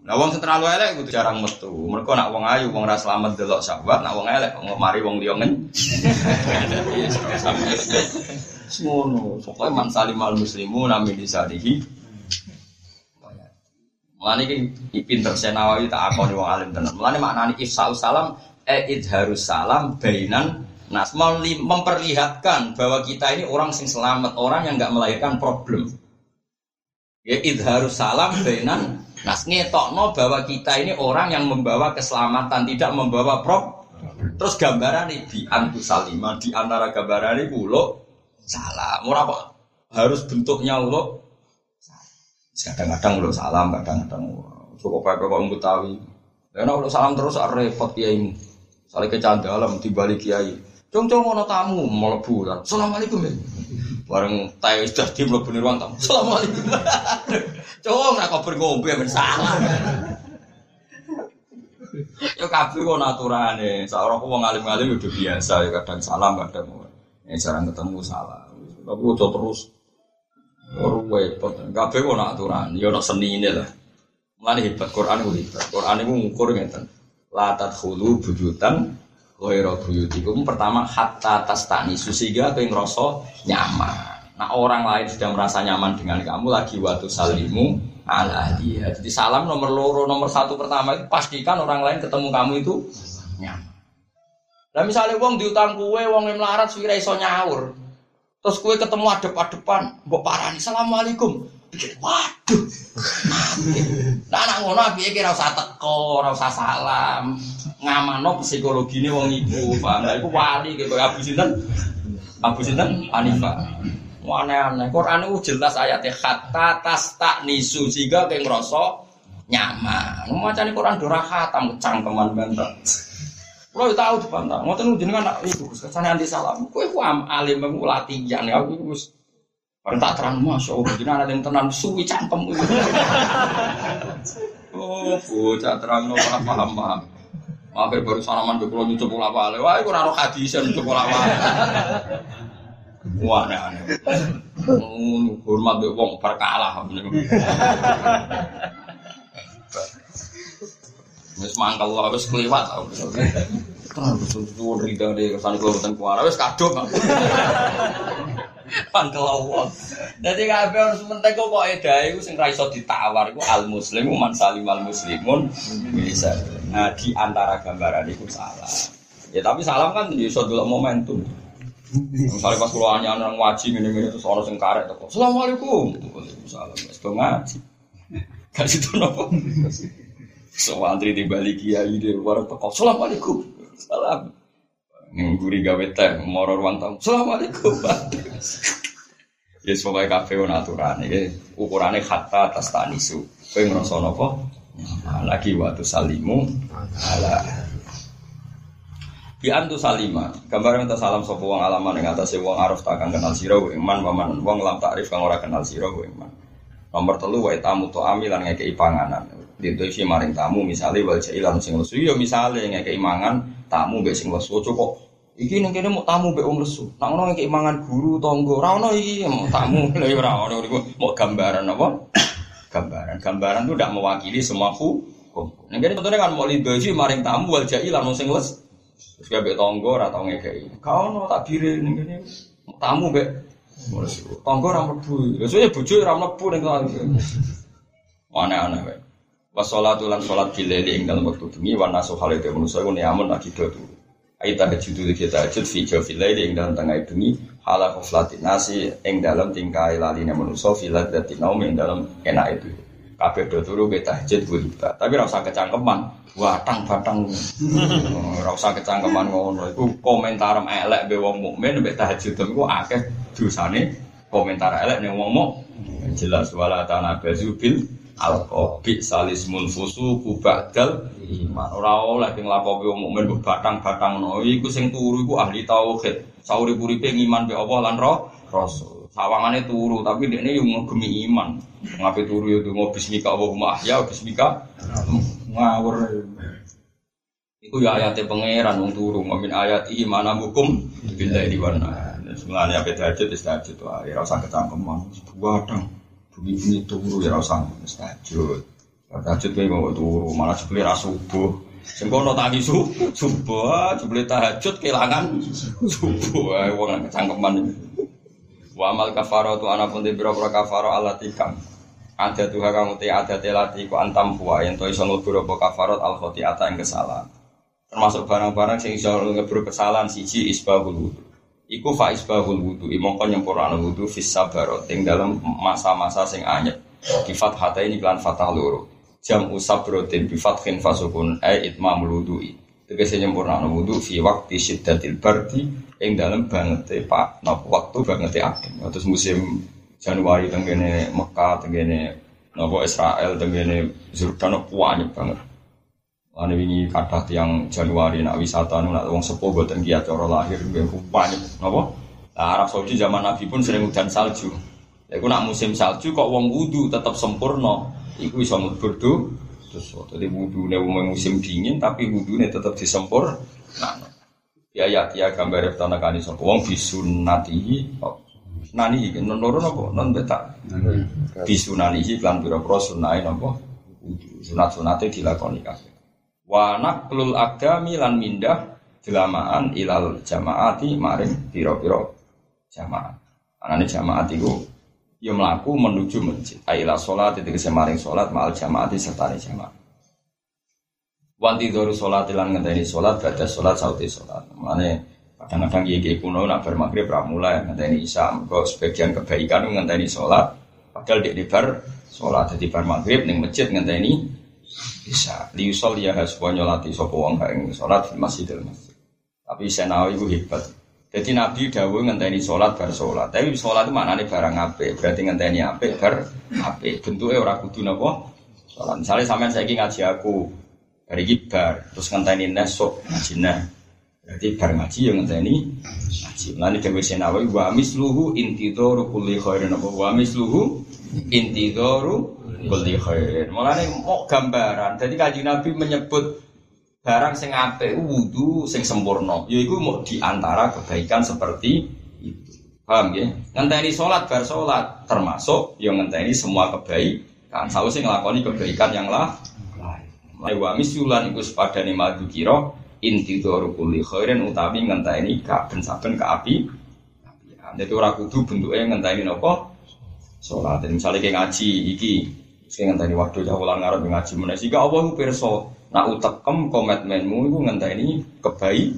Nah wong sing terlalu elek kudu jarang metu. Mergo nak wong ayu wong ra selamat delok sahabat, nak wong elek kok mari wong liya ngen. Semono, pokoknya man salim al muslimu nami disadihi. Mulane iki pinter senawawi tak akoni wong alim tenan. Mulane maknane ifsa'u salam e idharus salam bainan nas memperlihatkan bahwa kita ini orang sing selamat, orang yang nggak melahirkan problem. Ya idharus salam bainan nas ngetokno bahwa kita ini orang yang membawa keselamatan, tidak membawa problem. Terus gambaran ini di antu salima di antara gambaran ini pulau salam. Ora kok harus bentuknya ulo. Kadang-kadang ulo salam, kadang-kadang cukup pakai kok Betawi. Karena ulo salam terus repot kiai. Saling kecandalam di balik kiai. Cung-cung mau tamu mlebu kan. Assalamualaikum ya. Bareng tayo sudah di mlebu ruang tamu. Assalamualaikum. Cung nak kok berngombe men salam. Yo kabeh kok aturane. Sak ora wong alim-alim udah biasa ya kadang salam kadang Ya jarang ketemu salah. Tapi udah terus repot. Kabeh nak aturan, ya ono senine lah. Mulane hebat Quran ku hebat. Quran iku ngukur ngeten. La tadkhulu bujutan ghairu buyutikum. Pertama hatta tastani sehingga kowe ngrasa nyaman. Nah orang lain sudah merasa nyaman dengan kamu lagi waktu salimu ala dia. Jadi salam nomor loro nomor satu pertama itu pastikan orang lain ketemu kamu itu nyaman. Nah misalnya wong diutang kue, wong yang melarat suwira iso nyaur. Terus kue ketemu adep-adepan, mbok parani, Assalamualaikum. Pikir, waduh. Nah, anak ngono piye kira usah teko, ora usah salam. Ngamano psikologine wong iku, paham? Lah iku wali gitu Abu Sinten. Abu Sinten Hanifah. Aneh-aneh. Quran itu jelas ayatnya kata tas tak nisu sehingga kayak ngerasa nyaman. Macam Quran durah khatam kecangkeman banget. Kalau tahu di pantang, mau tahu jenengan nak itu, ke sana anti salam. Kue ku am alim aku latihan aku gus. Orang tak terang masya Allah, jenengan ada yang tenang suwi cangkem. Oh, bocah terang no ora paham paham. Mampir baru salaman ke pulau nyucup pola wale. Wah, iku ora hadisan nyucup pola wale. Wah, aneh aneh. Oh, hormat be wong berkalah. Wis mangkel wis kliwat Terus suwun rida de kesane kelorotan kuara wis kadung. Mangkel Allah. Dadi kabeh harus mentek kok edahe iku sing ra ditawar iku al muslimu man salimal muslimun bisa. Nah, di antara gambaran itu salah. Ya tapi salam kan iso delok momentum. Misalnya pas keluar hanya orang ngaji gini-gini terus orang sing karek teko. Assalamualaikum. Waalaikumsalam. Wis do ngaji. Kasih tuh nopo. So antri di balik kiai di luar teko. Assalamualaikum. Salam. Ngguri gawe teh moro ruang tamu. Assalamualaikum. Ya sebagai kafe on aturan ya. Ukurannya hatta atas tanisu. Kowe ngrasa napa? Lagi waktu salimu ala Di antu salima, gambar minta salam sapa wong alaman ing atase wong arif tak kang kenal sira iman paman wong lam takrif kang ora kenal sira iman. Nomor telu wa tamu to amilan ngekeki panganan. Dinto isi maring tamu misale wal jailan sing lesu ya misale mangan tamu mbek sing lesu kok iki ning kene mau tamu mbek wong lesu. Nak ngono ngekeki mangan guru tangga. Ora ono iki mau tamu lha ora ono niku mau gambaran apa? Gambaran. Gambaran itu tidak mewakili semua hukum. Ning kene contohnya kan mau lido isi maring tamu wal jailan wong sing lesu. Terus kabeh tangga ora tau ngekeki. Kau ono ning kene tamu mbek tangga ora mlebu. Biasane bojo ora mlebu ning. Aneh-aneh wae. Wassalatu lan salat bilali ing dalem wektu bengi wa nasu halite manusa iku niamun akido turu. Ayo tahajud iki tahajud fi jawfil laili ing dalem tengah bengi hala qaflatin nasi ing dalem tingkai laline manusa fi ladzati naum ing dalem enak itu. Kabeh do turu ke tahajud gulita. Tapi ora usah kecangkeman. Watang batang. Ora usah kecangkeman ngono. Iku komentar elek be wong mukmin mbek tahajud iku akeh dosane komentar elek ning wong mukmin. Jelas wala tanabazu bil alqabi salismul fusuku ba'dal iman. Ora oleh sing lakopi wong mukmin mbok batang-batang no iku sing turu iku ahli tauhid. Sauri-uripe ngiman be Allah lan roh rasul. Sawangane turu tapi dekne yo ngegemi iman. Ngape turu yo donga bismika Allahumma ahya bismika ngawur. Iku ya ayate pangeran wong turu min ayati mana hukum billahi wa Sebenarnya apa tahajud tahajud wae ora usah kecangkeman. Buadang bumi-bumi turu ya ora usah tahajud. Tahajud kayak mau turu malah jebule subuh. Sing kono tangi su, subuh jebule tahajud kelangan subuh ae wong kecangkeman. Wa amal kafaratu ana pun biro-biro kafaro alati kang. Ada tuha kang uti ada telati ku antam puwa yen to iso nglebur apa kafarat al khotiata ing kesalahan. Termasuk barang-barang sing iso nglebur kesalahan siji isbahul wudu. Iku fa isbahul wudu mongko nyempurnakno wudu fis sabarot ing dalam masa-masa sing anyep. Di fathata ini kelan fathah loro. Jam usabrotin bi fathin fasukun ai itmamul wudu'i. Tegese nyempurnakno wudu fi waqti syiddatil bardi ing dalam banget pak nopo waktu banget adem terus musim Januari tenggene Mekah tenggene nopo Israel tenggene Jordan banyak banget Ane ini kata tiang Januari nak wisata nu nak wong sepuh buatan giat cara lahir gue banyak nopo nah, Arab Saudi zaman Nabi pun sering hujan salju. Iku nak musim salju kok wong wudu tetap sempurna. Iku bisa berdu terus jadi wudu musim dingin tapi wudu tetap disempur nah, ya ya ya gambar tanah kani sapa? Wong bisunatihi nani iki non loro napa? Non beta bisunanihi lan pira-pira sunahe napa? Sunat-sunate dilakoni kabeh wa naqlul agami lan mindah jelamaan ilal jamaati maring pira-pira jamaah anane jamaat iku ya mlaku menuju masjid aila salat tegese maring salat ma'al jamaati serta jamaah Wanti doru sholat ilan ngenteni sholat baca sholat sauti sholat. Mana kadang-kadang gigi kuno nak bermagrib pramula ngenteni isya. Kau sebagian kebaikan ngenteni sholat. Padahal di bar sholat di bar maghrib neng masjid ngenteni isya. Liusol ya hasbuah nyolati sopo wong kain sholat di masjidil masjid. Tapi senawi itu hebat. Jadi Nabi dawuh ngenteni sholat bar sholat. Tapi sholat itu mana nih barang ape? Berarti ngenteni ape bar ape. Bentuknya orang kudu nopo. Sholat. Misalnya sampean saya ngaji aku, dari kibar terus ngenteni nesok ngaji nah berarti bar ngaji yang ngenteni ngaji lalu dewi senawi wa misluhu intidoru kulli khairin apa wa misluhu intidoru kulli khairin. Mulane mau gambaran. Jadi Kanjeng Nabi menyebut barang sing apik wudu sing sempurna. Yaiku mau di antara kebaikan seperti itu. Paham ya? Ngenteni salat bar salat termasuk yang ngenteni semua kebaikan. Sausé nglakoni kebaikan yang lah lain. Wa misulan iku sepadane madu kira inti doru kulli khairin utawi ngenteni saben-saben kaapi. Jadi ora kudu bentuknya ngenteni sholat. Jadi misalnya kayak ngaji iki, saya ngenteni waktu jauh ulang ngarep ngaji sih? Gak apa aku perso. Nak utekem komitmenmu itu ngenteni kebaik,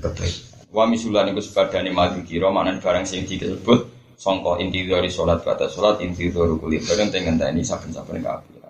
kebaik. Wa misulan iku sebadane madu kira mana barang sing disebut songko inti dari sholat kata sholat inti dari kulit barang ngenteni saben-saben kaapi.